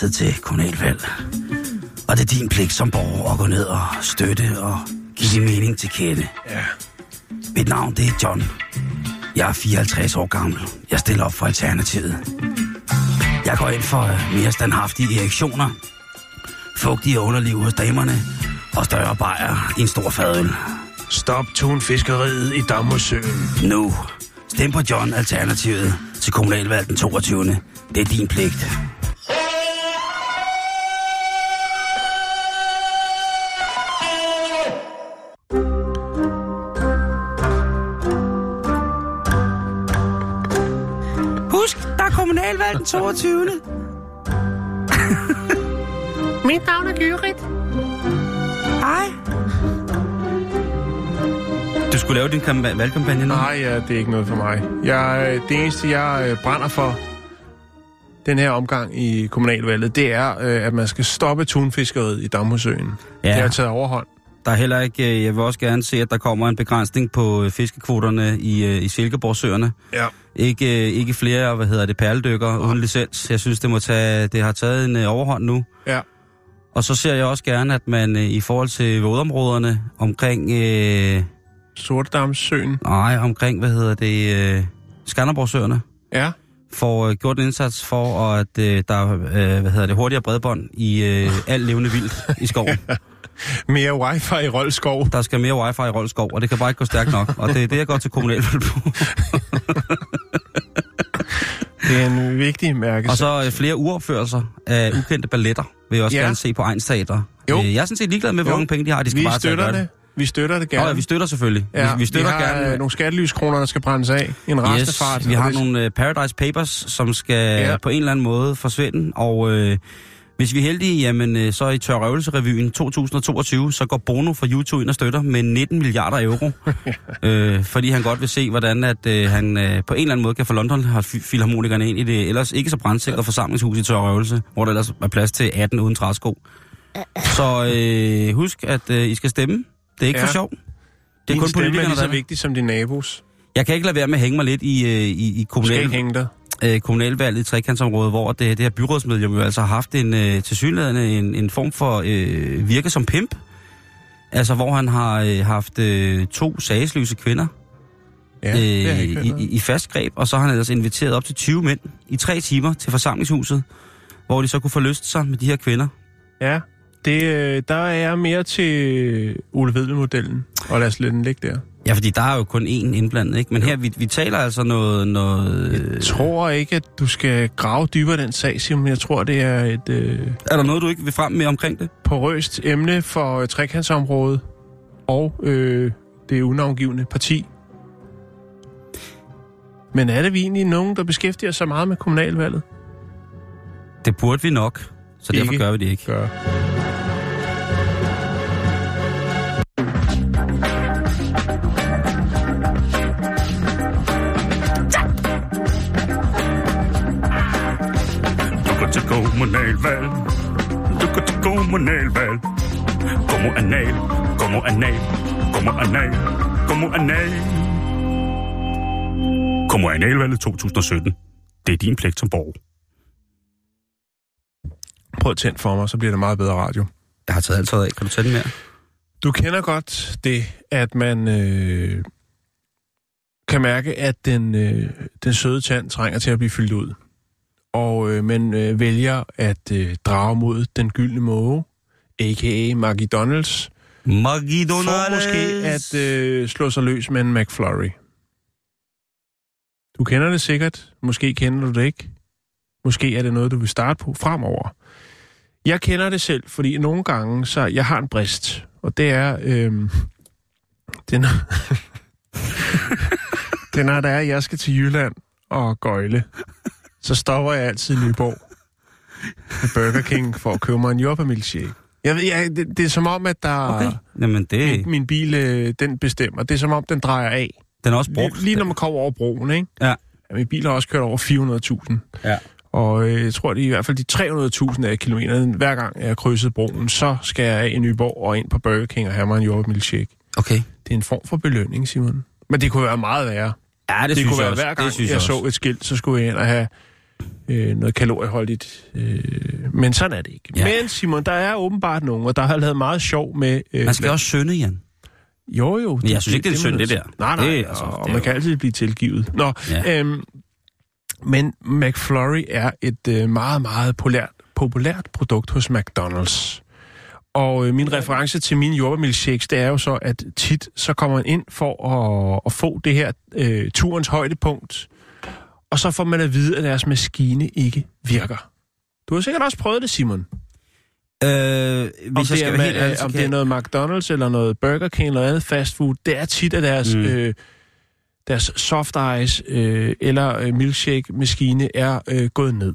Der ikke så lang tid til kommunalvalg. Og det er din pligt som borger at gå ned og støtte og give din mening til kende. Ja. Mit navn det er John. Jeg er 54 år gammel. Jeg stiller op for Alternativet. Jeg går ind for øh, mere standhaftige erektioner, fugtige underliv hos damerne og større bajer i en stor fadøl. Stop tunfiskeriet i Dammersøen. Nu. Stem på John Alternativet til kommunalvalg den 22. Det er din pligt. Den 22. Mit navn er Gyrit. Hej. Du skulle lave din kamp- valgkampagne nu? Nej, ja, det er ikke noget for mig. Jeg, det eneste, jeg øh, brænder for den her omgang i kommunalvalget, det er, øh, at man skal stoppe tunfiskeriet i Dammersøen. Ja. Det har taget overhånd. Der er heller ikke, øh, jeg vil også gerne se, at der kommer en begrænsning på øh, fiskekvoterne i, øh, i Silkeborgsøerne. Ja. Ikke, ikke flere, hvad hedder det, perledykker uden licens. Jeg synes, det, må tage, det har taget en overhånd nu. Ja. Og så ser jeg også gerne, at man i forhold til vådområderne omkring, øh, Sortedamsøen. nej, omkring, hvad hedder det, øh, Skanderborgsøerne, Ja. får øh, gjort en indsats for, at øh, der er, øh, hvad hedder det, hurtigere bredbånd i øh, alt levende vildt i skoven. Mere wifi i Roldskov. Der skal mere wifi i Roldskov, og det kan bare ikke gå stærkt nok. Og det er det, jeg går til kommunalvalg på. Det er en vigtig mærke. Og så øh, flere uopførelser af ukendte balletter, vil jeg også Ja. gerne se på Ejns Teater. Jo. Øh, jeg er sådan set ligeglad med, hvor mange penge de har. De skal vi bare støtter det. Vi støtter det gerne. Nå, ja, vi støtter selvfølgelig. Ja, vi, vi støtter vi har gerne. øh, nogle skattelyskroner, der skal brændes af. En restefart. Yes, vi har det- nogle uh, Paradise Papers, som skal ja. på en eller anden måde forsvinde, og øh, hvis vi er heldige, jamen, øh, så i Tør Røvelse-revyen 2022, så går Bono fra YouTube ind og støtter med 19 milliarder euro, øh, fordi han godt vil se, hvordan at, øh, han øh, på en eller anden måde kan få London har filharmonikerne ind i det ellers ikke så brandsikre forsamlingshus i Tør Røvelse, hvor der ellers er plads til 18 uden træsko. Så øh, husk, at øh, I skal stemme. Det er ikke Ja. for sjov. Det er Din kun stemme er politikerne, lige så der vigtig som din nabos. Jeg kan ikke lade være med at hænge mig lidt i, øh, i, i Du skal ikke hænge dig. Øh, kommunalvalget i trekantsområdet, hvor det, det her byrådsmedlem jo altså har haft en øh, tilsyneladende en, en form for øh, virke som pimp. Altså, hvor han har øh, haft øh, to sagesløse kvinder Ja, øh, i, i, i fast greb, og så har han ellers inviteret op til 20 mænd i tre timer til forsamlingshuset, hvor de så kunne forlyste sig med de her kvinder. Ja, det, øh, der er mere til Ole Vedel-modellen. Og lad os lade den ligge der. Ja, fordi der er jo kun én indblandet, ikke? Men her, vi, vi taler altså noget... noget øh, Jeg tror ikke, at du skal grave dybere den sag, Simon. Jeg tror, det er et øh, er der noget, du ikke vil frem med omkring det? porøst emne for øh, trekantsområdet og øh, det unavngivende parti. Men er det vi egentlig nogen, der beskæftiger sig meget med kommunalvalget? Det burde vi nok, så derfor Ikke. gør vi det ikke. Gør. Kommunalvalg. Du går til kommunalvalg. Kommunal, kommunal, kommunal, kommunal. Kommunalvalget 2017. Det er din pligt som borger. Prøv at tænde for mig, så bliver det meget bedre radio. Jeg har taget alt tøjet af. Kan du tage den mere? Du kender godt det, at man øh, kan mærke, at den, øh, den søde tand trænger til at blive fyldt ud. Og øh, man øh, vælger at øh, drage mod den gyldne måge, a.k.a. Maggie Donalds. For måske at øh, slå sig løs med en McFlurry. Du kender det sikkert. Måske kender du det ikke. Måske er det noget, du vil starte på fremover. Jeg kender det selv, fordi nogle gange, så jeg har en brist. Og det er... Øh, den, den er, der er, jeg skal til Jylland og gøjle. Så stopper jeg altid i Nyborg Burger King for at købe mig en jordbærmilkshake. Jeg ved, jeg, det, det er som om, at der... Okay. Jamen, det, Min, min bil, øh, den bestemmer. Det er som om, den drejer af. den er også brugt. Lige, lige når man kommer over broen, ikke? Ja. ja min bil har også kørt over 400.000. Ja. Og øh, jeg tror, det er i hvert fald de 300.000 af kilometer. Hver gang jeg har krydset broen, så skal jeg af i Nyborg og ind på Burger King og have mig en jordbærmilkshake. Okay. Det er en form for belønning, Simon. Men det kunne være meget værre. Ja, det, Det, synes kunne jeg være også. hver gang, det synes jeg, jeg så også. et skilt, så skulle jeg ind og have øh, noget kalorieholdigt. Øh, men sådan er det ikke. Ja. Men Simon, der er åbenbart nogen, og der har lavet meget sjov med... Øh, Man skal også synde, Jan. Jo, jo. Men jeg synes ikke, det er synd, det der. Nej, nej, Det er det, altså- og, og det man jo- kan altid blive tilgivet. Nå, ja. øhm, men McFlurry er et øh, meget, meget populært, populært produkt hos McDonald's. Og øh, min reference til mine jordbærmilkshakes, det er jo så, at tit så kommer man ind for at, at få det her øh, turens højdepunkt, og så får man at vide, at deres maskine ikke virker. Du har sikkert også prøvet det, Simon. Øh, Om, hvis jeg det, skal er, helt ærlig, om det er noget McDonald's eller noget Burger King eller andet fast food, det er tit, at deres, Mm. øh, deres soft ice øh, eller øh, milkshake-maskine er øh, gået ned.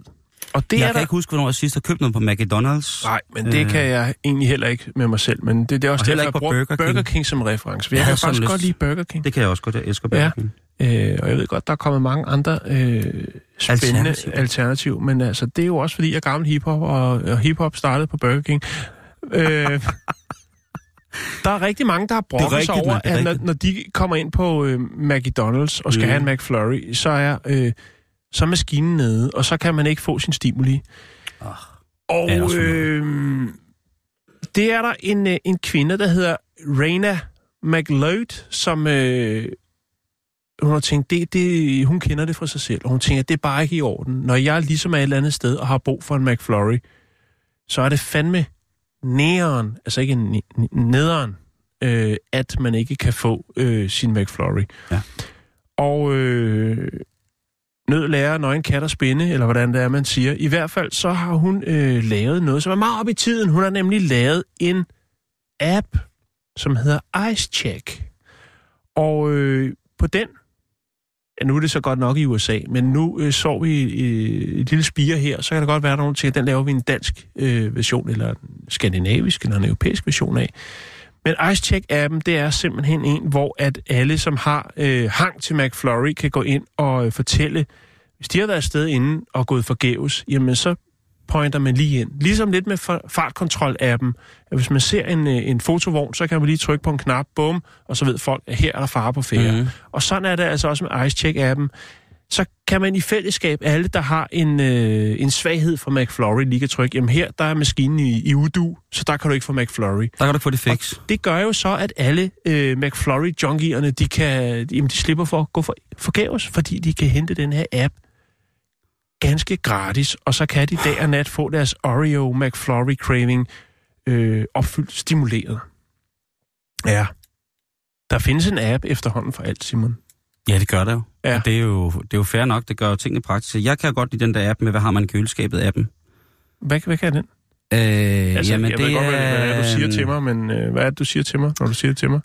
Og det Jeg er kan der... ikke huske, hvornår jeg sidst har købt noget på McDonald's. Nej, men det Øh. kan jeg egentlig heller ikke med mig selv. Men det, det er også Og derfor, ikke på jeg bruger Burger Burger King. King. King som reference. Jeg jeg, kan faktisk godt lide Burger King. Det kan jeg også godt. Jeg elsker Burger Ja. King. Øh, og jeg ved godt, der er kommet mange andre øh, spændende Alternativer. alternativ. alternativ. Men altså, det er jo også, fordi jeg er gammel hiphop, og, og hiphop startede på Burger King. Øh, der er rigtig mange, der har brokket sig rigtigt, over, mand, det er at når, når de kommer ind på øh, McDonald's og skal Mm. mm. have en McFlurry, så er, øh, så er maskinen nede, og så kan man ikke få sin stimuli. Ah. Og det er øh, det er der en, øh, en kvinde, der hedder Raina McLeod, som øh, hun har tænkt, det, det, hun kender det fra sig selv, og hun tænker, det er bare ikke i orden. Når jeg ligesom er et eller andet sted og har brug for en McFlurry, så er det fandme næren, altså ikke en ne- nederen, øh, at man ikke kan få øh, sin McFlurry. Ja. Og øh, nød lærer nøgen kat at spinde, eller hvordan det er, man siger. I hvert fald så har hun øh, lavet noget, som er meget op i tiden. Hun har nemlig lavet en app, som hedder Ice Check. Og øh, på den, nu er det så godt nok i USA, men nu øh, så vi øh, et lille spire her, så kan det godt være, nogen til, at den laver vi en dansk øh, version, eller en skandinavisk, eller en europæisk version af. Men Ice Check-appen, det er simpelthen en, hvor at alle, som har øh, hang til McFlurry, kan gå ind og øh, fortælle, hvis de har været afsted inden og gået forgæves, jamen så pointer man lige ind. Ligesom lidt med fa- fartkontrol-appen. Hvis man ser en, øh, en fotovogn, så kan man lige trykke på en knap, bum, og så ved folk, at her er der fare på færre. Mm. Og sådan er det altså også med IceCheck-appen. Så kan man i fællesskab, alle der har en, øh, en svaghed for McFlurry, lige kan trykke, jamen her der er maskinen i, i udu, så der kan du ikke få McFlurry. Der kan du få det fix. Det gør jo så, at alle øh, McFlurry-junkierne, de, kan, jamen, de slipper for at gå for, forgæves, fordi de kan hente den her app ganske gratis, og så kan de dag og nat få deres Oreo McFlurry craving øh, opfyldt stimuleret. Ja. Der findes en app efterhånden for alt, Simon. Ja, det gør det jo. Ja. Og det er jo, det er jo fair nok, det gør jo tingene praktisk. Jeg kan godt lide den der app med, hvad har man i køleskabet-appen. Hvad, hvad kan den? Øh, Altså, jamen, jeg det ved godt, hvad, hvad er, du siger til mig, men øh, hvad er det, du siger til mig, når du siger det til mig?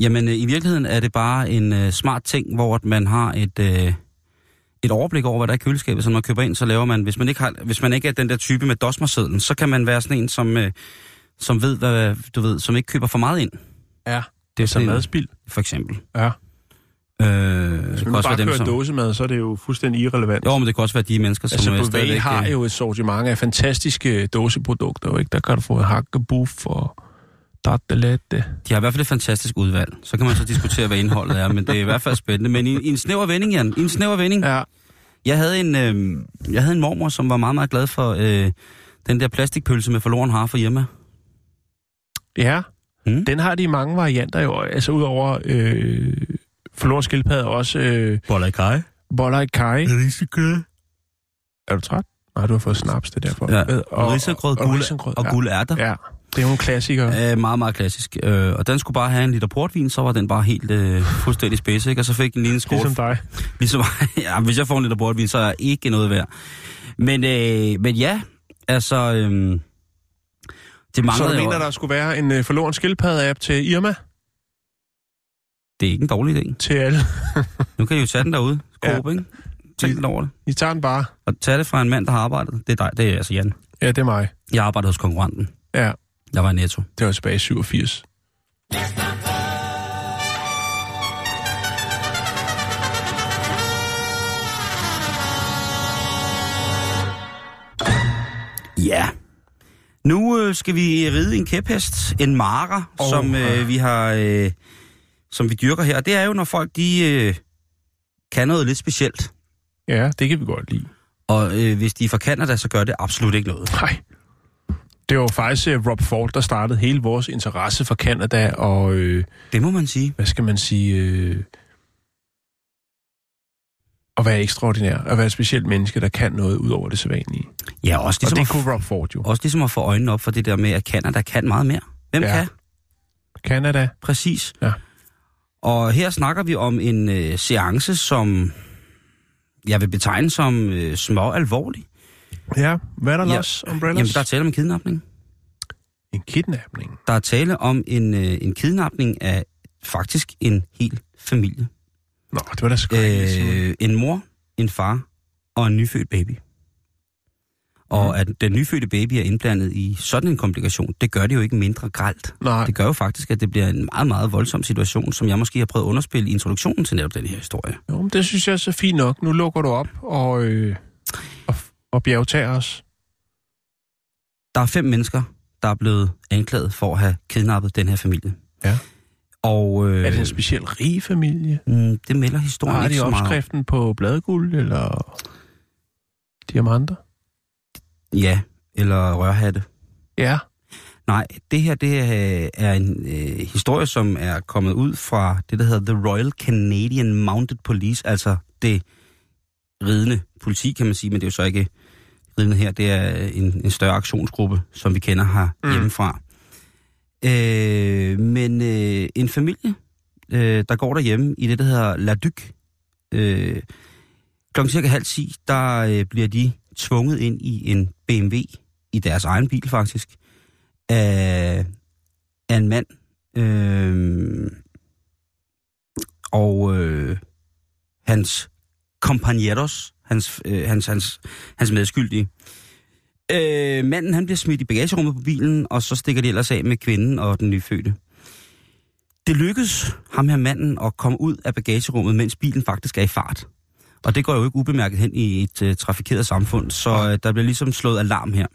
Jamen, øh, i virkeligheden er det bare en øh, smart ting, hvor at man har et, øh, et overblik over, hvad der er i køleskabet. Så når man køber ind, så laver man, hvis man ikke, har, hvis man ikke er den der type med dosmersedlen, så kan man være sådan en, som, øh, som ved, hvad, du ved, som ikke køber for meget ind. Ja. Det er Så sådan en, madspil. for eksempel. Ja. Øh, Hvis man bare dem, kører som... dåsemad, så er det jo fuldstændig irrelevant. Jo, men det kan også være de mennesker, som Altså, øh, Bouvet stadigvæk... har øh, jo et sortiment af fantastiske dåseprodukter, ikke? Der kan du få hakkebuff og tartelette. De har i hvert fald et fantastisk udvalg. Så kan man så diskutere, hvad indholdet er, men det er i hvert fald spændende. Men i, i en snæver vending, Jan. I en snæver vending. Ja. Jeg havde en, øh, jeg havde en mormor, som var meget, meget glad for øh, den der plastikpølse med forloren har for hjemme. Ja, Mm. den har de mange varianter jo. Altså udover øh, forloren skildpadde også øh, Boller i kaj. boller i kaj. Er du træt? Nej, du har fået snaps, det er derfor. Ja. Øh, Og risengrød, og guld, risengrød, og ja. guldærter. Ja. Det er jo en klassiker. Øh, meget, meget klassisk. Øh, og den skulle bare have en liter portvin, så var den bare helt øh, fuldstændig spids, ikke? Og så fik den lige en skål. Ligesom dig. Ligesom, ja, hvis jeg får en liter portvin, så er jeg ikke noget værd. Men, øh, men ja, altså... Øh, det Så du mener, der skulle være en øh, forloren skildpadde-app til Irma? Det er ikke en dårlig idé. Til alle. Nu kan I jo tage den derude. Ja. Coop, ikke? Tænk lidt over det. I tager den bare. Og tage det fra en mand, der har arbejdet. Det er dig, det er altså Jan. Ja, det er mig. Jeg arbejdede hos konkurrenten. Ja, Jeg var i Netto. det var tilbage i 87. Ja. Nu øh, skal vi ride en kæphest, en mara, oh, som øh, vi har, øh, som vi dyrker her. Og det er jo, når folk de øh, kan noget lidt specielt. Ja, det kan vi godt lide. Og øh, hvis de er fra Canada, så gør det absolut ikke noget. Nej. Det var faktisk uh, Rob Ford, der startede hele vores interesse for Canada, og øh, Det må man sige. hvad skal man sige... Øh, at være ekstraordinær, at være et specielt menneske, der kan noget ud over det sædvanlige. Ja, også Og ligesom, det at, kunne Rob Ford jo. også ligesom at få øjnene op for det der med, at Canada kan meget mere. Hvem Ja. kan? Canada. Præcis. Ja. Og her snakker vi om en øh, seance, som jeg vil betegne som øh, små alvorlig. Ja, hvad er der Ja. los, umbrellas? Jamen, der er tale om en kidnapning. En kidnapning. Der er tale om en, øh, en kidnapning af faktisk en hel familie. Nå, det var da skrækkeligt. Øh, en mor, en far og en nyfødt baby. Og Mhm. at den nyfødte baby er indblandet i sådan en komplikation, det gør det jo ikke mindre gralt. Nej, Det gør jo faktisk, at det bliver en meget, meget voldsom situation, som jeg måske har prøvet at underspille i introduktionen til netop den her historie. jo, men det synes jeg er så fint nok. Nu lukker du op og, øh, og, og bjergtager os. Der er fem mennesker, der er blevet anklaget for at have kidnappet den her familie. Ja. Og øh, Er det en speciel rig familie? mm, det melder historien Har ikke de meget opskriften på bladguld eller diamanter? Ja, eller rørhatte. Ja. Nej, det her det er, er en øh, historie, som er kommet ud fra det, der hedder The Royal Canadian Mounted Police, altså det ridende politi, kan man sige, men det er jo så ikke ridende her, det er en, en større aktionsgruppe, som vi kender her mm. hjemmefra. Øh, men øh, en familie, øh, der går derhjemme i det, der hedder La Duc, øh, klokken cirka halv 10, der øh, bliver de tvunget ind i en BMW, i deres egen bil faktisk, af, af en mand. Øh, og øh, hans compagneros, hans, øh, hans, hans, hans medskyldige. Øh, manden han bliver smidt i bagagerummet på bilen, og så stikker de ellers af med kvinden og den nyfødte. Det lykkes ham her manden at komme ud af bagagerummet, mens bilen faktisk er i fart. Og det går jo ikke ubemærket hen i et uh, trafikeret samfund, så uh, der bliver ligesom slået alarm her.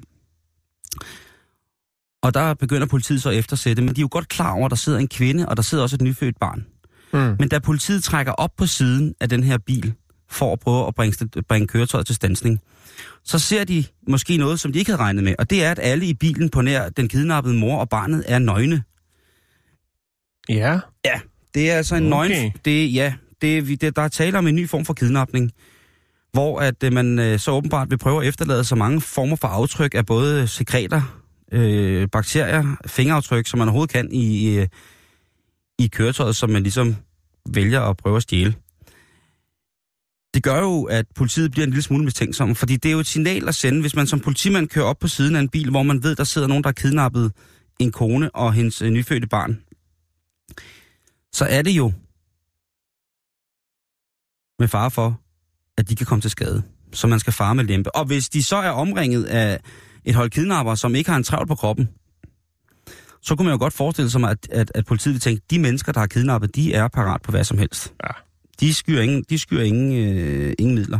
Og der begynder politiet så at eftersætte, men de er jo godt klar over, at der sidder en kvinde, og der sidder også et nyfødt barn. Mm. Men da politiet trækker op på siden af den her bil, for at prøve at bringe, bringe køretøjet til stansning, så ser de måske noget, som de ikke havde regnet med, og det er, at alle i bilen på nær den kidnappede mor og barnet er nøgne. Ja. Ja, det er altså en Okay. nøgen... Det, ja, det, er det, der er tale om en ny form for kidnapning, hvor at øh, man øh, så åbenbart vil prøve at efterlade så mange former for aftryk af både sekreter, øh, bakterier, fingeraftryk, som man overhovedet kan i, i, i køretøjet, som man ligesom vælger at prøve at stjæle. Det gør jo, at politiet bliver en lille smule mistænksom, fordi det er jo et signal at sende, hvis man som politimand kører op på siden af en bil, hvor man ved, der sidder nogen, der har kidnappet en kone og hendes øh, nyfødte barn. Så er det jo med far for, at de kan komme til skade. Så man skal fare med lempe. Og hvis de så er omringet af et hold kidnapper, som ikke har en travl på kroppen, så kunne man jo godt forestille sig, at, at, at politiet vil tænke, de mennesker, der har kidnappet, de er parat på hvad som helst. Ja. De skyer ingen, de skyer ingen, øh, ingen midler.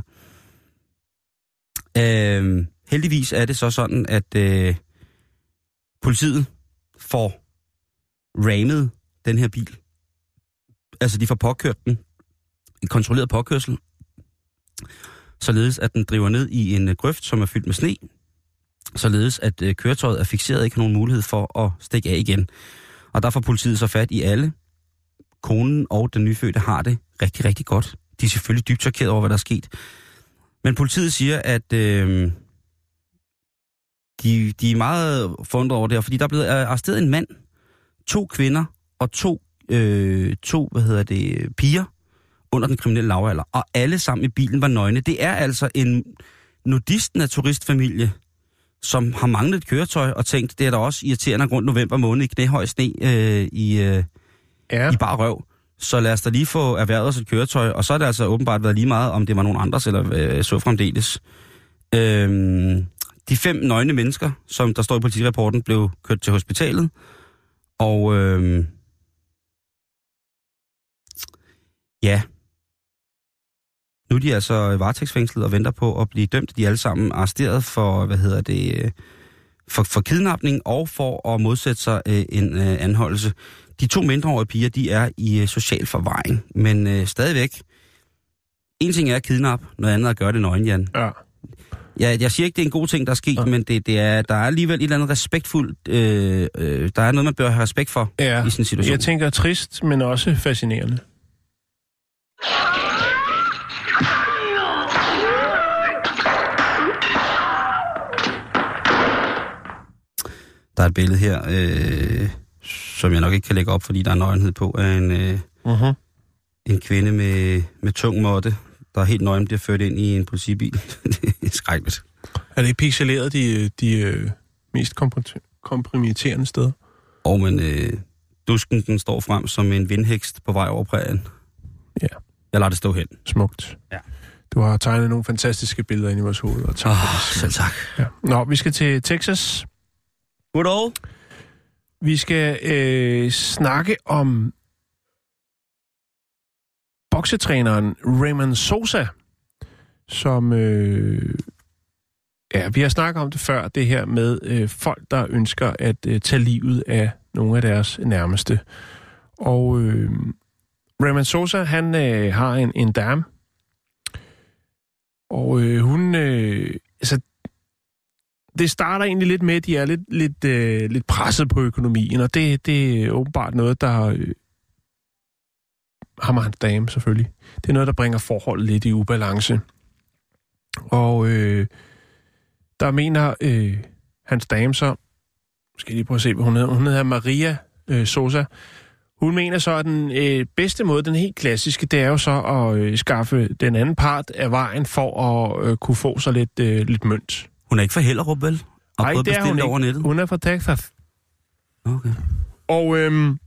Øh, heldigvis er det så sådan, at øh, politiet får rammet den her bil. Altså, de får påkørt den. En kontrolleret påkørsel. Således, at den driver ned i en øh, grøft, som er fyldt med sne. Således, at øh, køretøjet er fixeret, ikke har nogen mulighed for at stikke af igen. Og der får politiet så fat i alle. Konen og den nyfødte har det rigtig, rigtig godt. De er selvfølgelig dybt chokeret over, hvad der er sket. Men politiet siger, at øh, de, de er meget forundret over det her, fordi der er blevet øh, arresteret en mand, to kvinder og to, øh, to hvad hedder det, piger under den kriminelle lavalder, og alle sammen i bilen var nøgne. Det er altså en nudist-naturistfamilie, som har manglet et køretøj og tænkt, det er da også irriterende grund november måned i knæhøj sne øh, i, øh, Ja. i bare røv. Så lad os da lige få erhvervet os et køretøj, og så er det altså åbenbart været lige meget, om det var nogen andres eller øh, så fremdeles. Øhm, de fem nøgne mennesker, som der står i politirapporten, blev kørt til hospitalet, og øhm, ja, nu er de altså varetægtsfængslet og venter på at blive dømt. De er alle sammen arresteret for, hvad hedder det, øh, for, for kidnapning og for at modsætte sig øh, en øh, anholdelse. De to mindreårige piger, de er i øh, social forvaring, men øh, stadigvæk. En ting er at kidnap, noget andet er at gøre det nøgen, Jan. Ja. Jeg, jeg siger ikke, det er en god ting, der er sket, ja. men det, det er, der er alligevel et eller andet respektfuldt... Øh, øh, der er noget, man bør have respekt for ja. i sådan en situation. Jeg tænker trist, men også fascinerende. Der er et billede her, øh, som jeg nok ikke kan lægge op, fordi der er nøgenhed på, af en, øh, Uh-huh. en kvinde med, med tung måtte, der helt nøgen bliver ført ind i en politibil. det er skrækkeligt. Er det pixeleret de, de øh, mest komprim- kompromitterende steder? Og men øh, dusken, den står frem som en vindhækst på vej over prærien. Ja. Jeg lader det stå hen. Smukt. Ja. Du har tegnet nogle fantastiske billeder ind i vores hoved. Og tak oh, selv tak. Ja. Nå, vi skal til Texas. Goddag. Vi skal øh, snakke om boksetræneren Raymond Sosa, som... Øh, ja, vi har snakket om det før, det her med øh, folk, der ønsker at øh, tage livet af nogle af deres nærmeste. Og øh, Raymond Sosa, han øh, har en, en dame, og øh, hun... Øh, altså, det starter egentlig lidt med, at de er lidt, lidt, øh, lidt presset på økonomien, og det, det er åbenbart noget, der... Øh, ham og hans dame selvfølgelig. Det er noget, der bringer forholdet lidt i ubalance. Og øh, der mener øh, hans dame så... Skal jeg lige prøve at se, hvad hun hedder. Hun hedder Maria øh, Sosa. Hun mener så, at den øh, bedste måde, den helt klassiske, det er jo så at øh, skaffe den anden part af vejen for at øh, kunne få sig lidt, øh, lidt mønt. Hun er ikke fra Hellerup, vel? Og Nej, det er hun over nettet? Hun er fra Texas. Okay. Og øhm,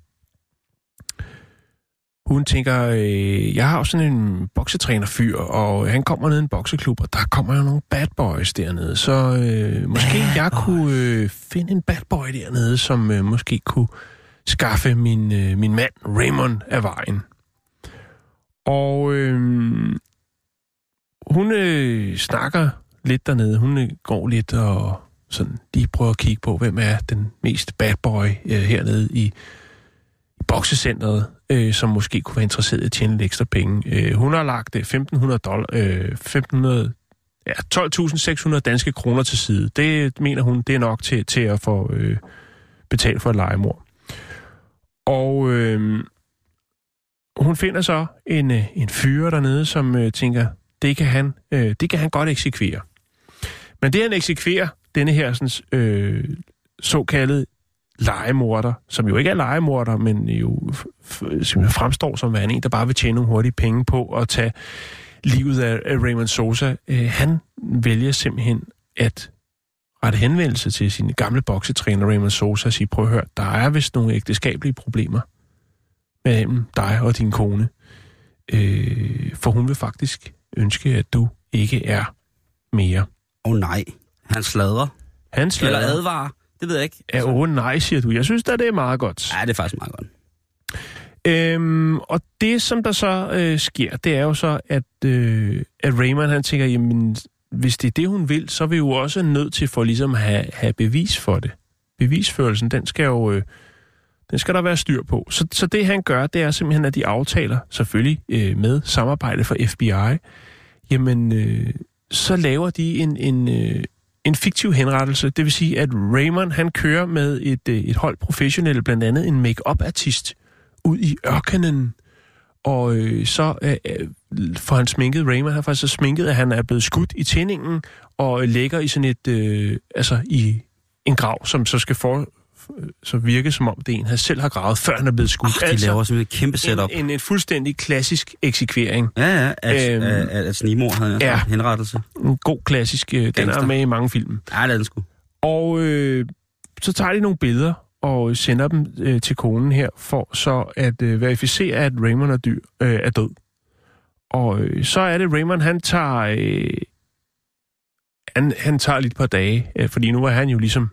hun tænker, øh, jeg har jo sådan en boksetræner-fyr, og han kommer ned i en bokseklub, og der kommer jo nogle bad boys dernede. Så øh, måske Bad jeg boys. kunne øh, finde en bad boy dernede, som øh, måske kunne skaffe min, øh, min mand Raymond af vejen. Og øh, hun øh, snakker lidt dernede. Hun går lidt og sådan lige prøver at kigge på, hvem er den mest bad boy øh, hernede i, i boksecentret, øh, som måske kunne være interesseret i at tjene lidt ekstra penge. Øh, hun har lagt øh, 1.500 dollar, øh, 1500, ja, 12.600 danske kroner til side. Det mener hun, det er nok til, til at få øh, betalt for et legemord. Og øh, hun finder så en, øh, en fyr dernede, som øh, tænker, det kan, han, øh, det kan han godt eksekvere. Men det han eksekverer, denne her sådan, øh, såkaldede legemorder, som jo ikke er legemorder, men jo som fremstår som værende en, der bare vil tjene nogle hurtige penge på at tage livet af, af Raymond Sosa. Øh, han vælger simpelthen at rette henvendelse til sin gamle boksetræner Raymond Sosa og sige, prøv at høre, der er vist nogle ægteskabelige problemer mellem dig og din kone. Øh, for hun vil faktisk ønske, at du ikke er mere. Åh oh, nej, han sladrer. Han Eller slader. advarer. Det ved jeg ikke. Ja, åh nej, siger du. Jeg synes da, det er meget godt. Ja, det er faktisk meget godt. Øhm, og det, som der så øh, sker, det er jo så, at, øh, at Raymond han tænker, jamen, hvis det er det, hun vil, så er vi jo også nødt til for ligesom at have, have bevis for det. Bevisførelsen, den skal jo... Øh, den skal der være styr på. Så, så det han gør, det er simpelthen, at de aftaler, selvfølgelig øh, med samarbejde for FBI, jamen, øh, så laver de en, en, øh, en fiktiv henrettelse. Det vil sige, at Raymond, han kører med et, øh, et hold professionelle, blandt andet en make-up-artist, ud i ørkenen Og øh, så øh, øh, får han sminket, Raymond har faktisk så sminket, at han er blevet skudt i tændingen, og øh, ligger i sådan et, øh, altså i en grav, som så skal for, så virke som om det en, han selv har gravet, før han er blevet skudt. Ach, de altså, laver simpelthen et kæmpe setup. En, en, en fuldstændig klassisk eksekvering. Ja, ja, at, Øhm, at, at snimor havde ja. henrettelse. En god klassisk, øh, den er med i mange film. Ja, det er den sgu. Og øh, så tager de nogle billeder og sender dem øh, til konen her, for så at øh, verificere, at Raymond er, dyr, øh, er død. Og øh, så er det, Raymond, han tager, øh, han, han tager lige et par dage, øh, fordi nu er han jo ligesom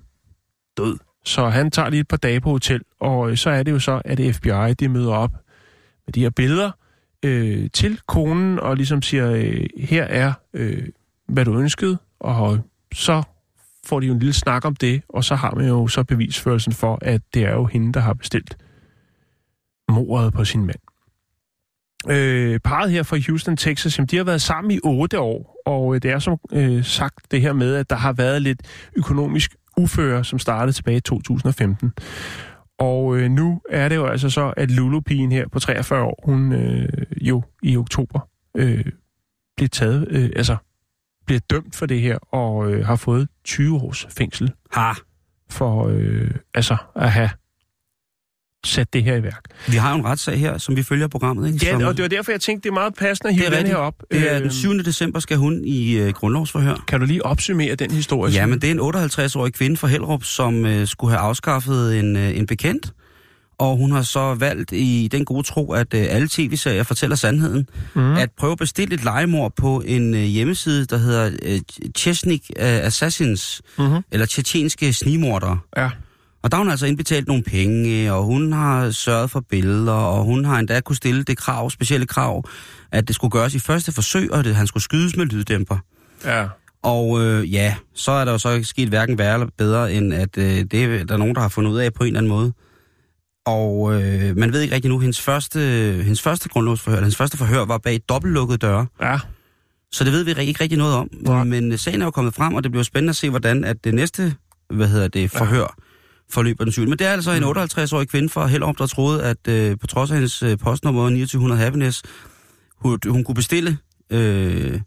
død. Så han tager lige et par dage på hotel, og øh, så er det jo så, at FBI, de møder op med de her billeder øh, til konen, og ligesom siger, øh, her er, øh, hvad du ønskede, og øh, så får de jo en lille snak om det, og så har man jo så bevisførelsen for, at det er jo hende, der har bestilt mordet på sin mand. Øh, parret her fra Houston, Texas, jamen, de har været sammen i otte år, og øh, det er som øh, sagt det her med, at der har været lidt økonomisk uføre, som startede tilbage i 2015. Og øh, nu er det jo altså så, at Lulu-pigen her på 43 år, hun øh, jo i oktober øh, bliver taget, øh, altså bliver dømt for det her, og øh, har fået 20 års fængsel Ha! for øh, altså at have sat det her i værk. Vi har jo en retssag her, som vi følger programmet, ikke? som, Ja, og det var derfor, jeg tænkte, det er meget passende at hive den her op. det er den 7. december skal hun i øh, grundlovsforhør. Kan du lige opsummere den historie? Ja, men det er en 58-årig kvinde fra Hellerup, som øh, skulle have afskaffet en, øh, en bekendt. Og hun har så valgt i den gode tro, at øh, alle tv-serier fortæller sandheden. Mm. At prøve at bestille et legemord på en øh, hjemmeside, der hedder øh, Chesnik øh, Assassins, Mhm. eller tjetjenske snimordere. Ja. Og der har hun altså indbetalt nogle penge, og hun har sørget for billeder, og hun har endda kunne stille det krav, specielle krav, at det skulle gøres i første forsøg, og at han skulle skydes med lyddæmper. Ja. Og øh, ja, så er der jo så ikke sket hverken værre eller bedre, end at øh, det er der er nogen, der har fundet ud af på en eller anden måde. Og øh, man ved ikke rigtig nu, hendes første, hendes første grundlovsforhør, hendes første forhør var bag dobbeltlukkede døre. Ja. Så det ved vi ikke rigtig noget om. Nej. Men øh, sagen er jo kommet frem, og det bliver spændende at se, hvordan at det næste hvad hedder det, forhør forløber den 7. Men det er altså en 58-årig kvinde fra Hellerup, der troede, at øh, på trods af hendes øh, postnummer 2900 Happiness, hun, hun kunne bestille øh,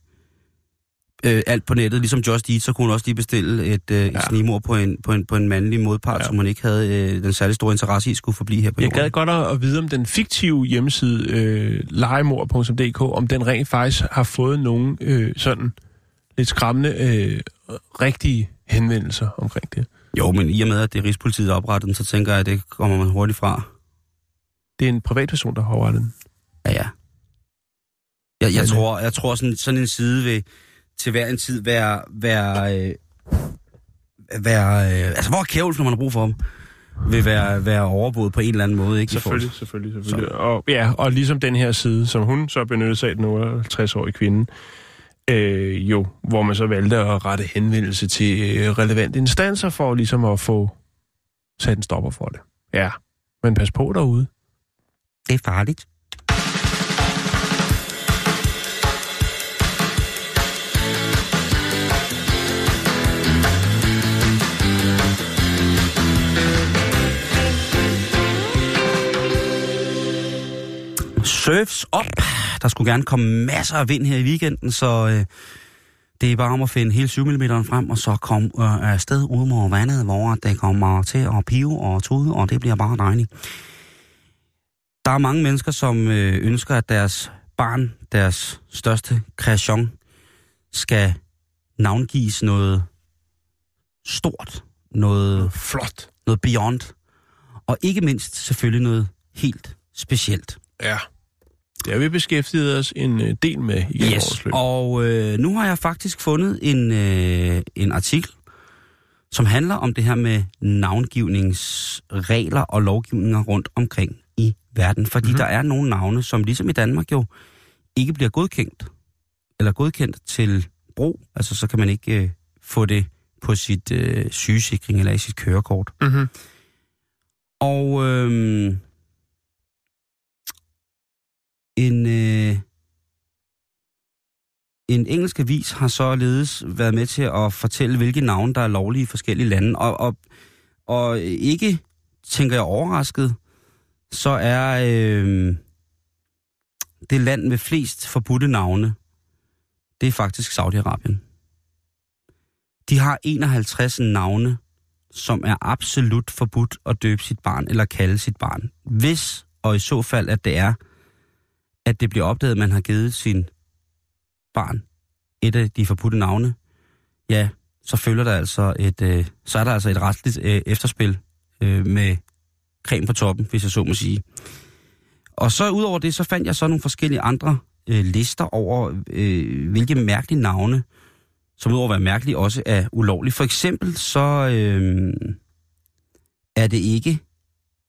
øh, alt på nettet. Ligesom Just Eat, så kunne hun også lige bestille et, øh, ja. Et snimord på en, på, en, på en mandlig modpart, ja. Som hun ikke havde øh, den særlig store interesse i, skulle forblive her på Jeg jorden. gad godt at, vide, om den fiktive hjemmeside øh, legemord.dk, om den rent faktisk har fået nogle øh, sådan lidt skræmmende øh, rigtige henvendelser omkring det. Jo, men i og med, at det er Rigspolitiet, der opretter den, så tænker jeg, at det kommer man hurtigt fra. Det er en privatperson, der har overrettet den. Ja, ja. Jeg, jeg, tror, jeg tror sådan, sådan en side vil til hver en tid være... være, øh, være øh, altså, hvor er kævl, når man har brug for dem? Vil være, være overbået på en eller anden måde, ikke? Selvfølgelig, selvfølgelig, selvfølgelig. Og, ja, og ligesom den her side, som hun så benyttede sig af, den 58-årige kvinde, øh, jo, hvor man så valgte at rette henvendelse til øh, relevante instanser for ligesom at få sat en stopper for det. Ja, men pas på derude. Det er farligt. Surfs op. Der skulle gerne komme masser af vind her i weekenden, så øh, det er bare om at finde hele 7 mm frem, og så komme øh, afsted ud mod vandet, hvor det kommer til at pive og tude, og det bliver bare dejligt. Der er mange mennesker, som øh, ønsker, at deres barn, deres største kreation, skal navngives noget stort, noget, Flot. noget beyond, og ikke mindst selvfølgelig noget helt specielt. Ja. Det har vi beskæftiget os en øh, del med i yes. årets løb. og øh, nu har jeg faktisk fundet en, øh, en artikel, som handler om det her med navngivningsregler og lovgivninger rundt omkring i verden. Fordi Mhm. mm-hmm. der er nogle navne, som ligesom i Danmark jo ikke bliver godkendt, eller godkendt til brug. Altså så kan man ikke øh, få det på sit øh, sygesikring eller i sit kørekort. Mm-hmm. Og øh, en, øh, en engelsk avis har således været med til at fortælle, hvilke navne, der er lovlige i forskellige lande. Og, og, og ikke, tænker jeg overrasket, så er, øh, det land med flest forbudte navne, det er faktisk Saudi-Arabien. De har 51 navne, som er absolut forbudt at døbe sit barn eller kalde sit barn. Hvis, og i så fald, at det er, at det bliver opdaget, at man har givet sin barn et af de forbudte navne, ja, så følger der altså et, øh, så er der altså et retsligt øh, efterspil øh, med creme på toppen, hvis jeg så må sige. Og så udover det, så fandt jeg så nogle forskellige andre øh, lister over, øh, hvilke mærkelige navne, som udover at være mærkelige, også er ulovlige. For eksempel så øh, er det ikke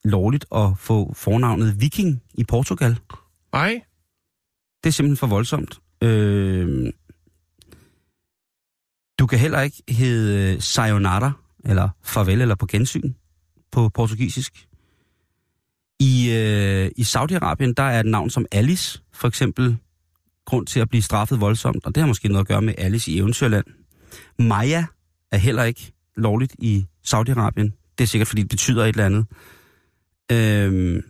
lovligt at få fornavnet Viking i Portugal. Nej. Det er simpelthen for voldsomt. Øh, du kan heller ikke hedde øh, sayonara, eller farvel, eller på gensyn på portugisisk. I, øh, i Saudi-Arabien, der er et navn som Alice, for eksempel, grund til at blive straffet voldsomt, og det har måske noget at gøre med Alice i Eventyrland. Maya er heller ikke lovligt i Saudi-Arabien. Det er sikkert, fordi det betyder et eller andet. Øh,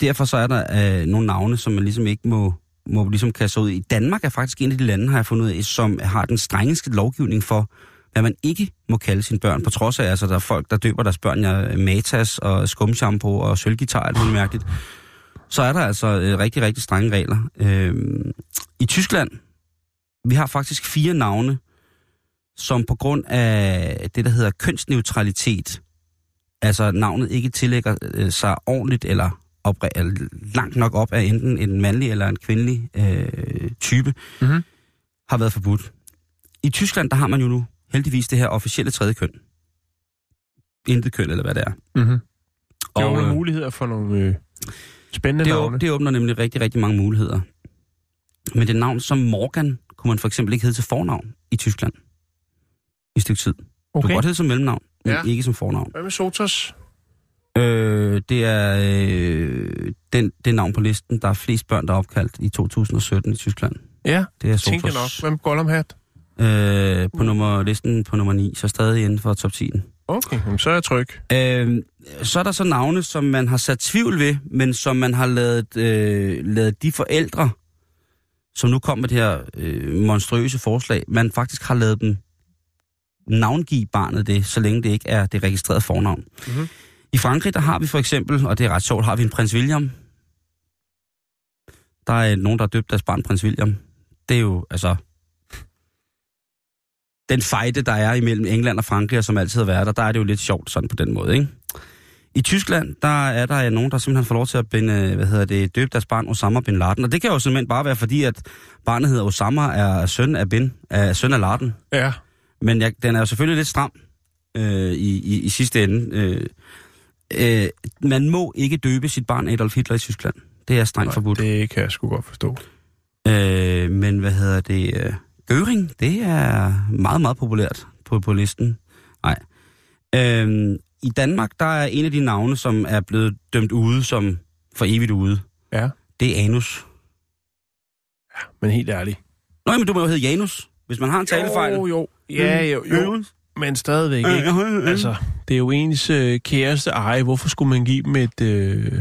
derfor så er der øh, nogle navne, som man ligesom ikke må, må ligesom kaste ud i. Danmark er faktisk en af de lande, har jeg fundet ud af, som har den strengeste lovgivning for, hvad man ikke må kalde sine børn, på trods af, altså, der er folk, der døber deres børn ja, matas og skumshampoo og sølvgitar, alt muligt mærkeligt. Så er der altså øh, rigtig, rigtig strenge regler. Øh, I Tyskland, vi har faktisk fire navne, som på grund af det, der hedder kønsneutralitet, altså navnet ikke tillægger øh, sig ordentligt eller op, eller langt nok op af enten en mandlig eller en kvindelig øh, type, Mhm. har været forbudt. I Tyskland, der har man jo nu heldigvis det her officielle tredje køn. Intet køn, eller hvad det er. Mm-hmm. Det Og, åbner øh, muligheder for nogle øh, spændende det, navne. det åbner nemlig rigtig, rigtig mange muligheder. Men det navn som Morgan kunne man for eksempel ikke hedde til fornavn i Tyskland. I et stykke tid. Du okay. kan godt hedde som mellemnavn, men Ja. ikke som fornavn. Hvad med Sotos? Øh, det er øh, den, det navn på listen, der er flest børn, der er opkaldt i 2017 i Tyskland. Ja, Det er tænker jeg nok. Hvad med Gollum Hat? Øh, på nummer, listen på nummer 9, så stadig inden for top 10. Okay, jamen, så er jeg tryg. Øh, så er der så navne, som man har sat tvivl ved, men som man har lavet, øh, lavet de forældre, som nu kom med det her øh, monstrøse forslag, man faktisk har lavet dem navngive barnet det, så længe det ikke er det registrerede fornavn. Mhm. I Frankrig, der har vi for eksempel, og det er ret sjovt, har vi en prins William. Der er nogen, der har døbt deres barn prins William. Det er jo, altså... Den fejde, der er imellem England og Frankrig, og som altid har været der, der er det jo lidt sjovt sådan på den måde, ikke? I Tyskland, der er der nogen, der simpelthen får lov til at binde, hvad hedder det, døbe deres barn Osama Bin Laden. Og det kan jo simpelthen bare være fordi, at barnet hedder Osama, er søn af Bin, er søn af Laden. Ja, Men jeg, den er jo selvfølgelig lidt stram øh, i, i, i sidste ende. Øh, øh, man må ikke døbe sit barn Adolf Hitler i Tyskland. Det er strengt forbudt. det kan jeg sgu godt forstå. Øh, men hvad hedder det? Øh, Göring, det er meget, meget populært på, på listen. Nej. Øh, I Danmark, der er en af de navne, som er blevet dømt ude som for evigt ude. Ja. Det er Anus. Men helt ærligt. Nå, men du må jo hedde Janus, hvis man har en talefejl. Jo, jo. Ja, jo, jo. Men stadigvæk ikke. Altså, det er jo ens øh, kæreste eje. Hvorfor skulle man give dem et, øh,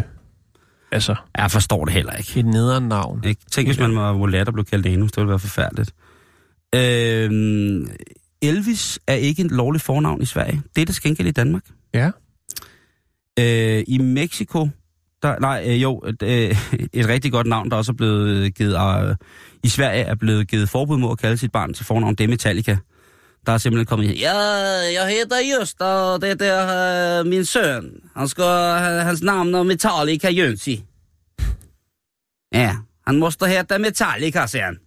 altså, Jeg forstår det heller ikke. et nederen navn? Ikke? Tænk, hvis man var mulat og blev kaldt anus. Det ville være forfærdeligt. Øhm, Elvis er ikke et lovligt fornavn i Sverige. Det er det skængel i Danmark. Ja. Øh, I Mexico, der, nej, øh, jo, et, øh, et rigtig godt navn, der også er blevet givet, øh, i Sverige er blevet givet forbud mod at kalde sit barn til fornavn, det er Metallica. Der er simpelthen kommet, ja, jeg hedder just, og det er øh, min søn. Han skal, hans navn er Metallica Jönsi. Ja, han måste heta Metallica, säger han.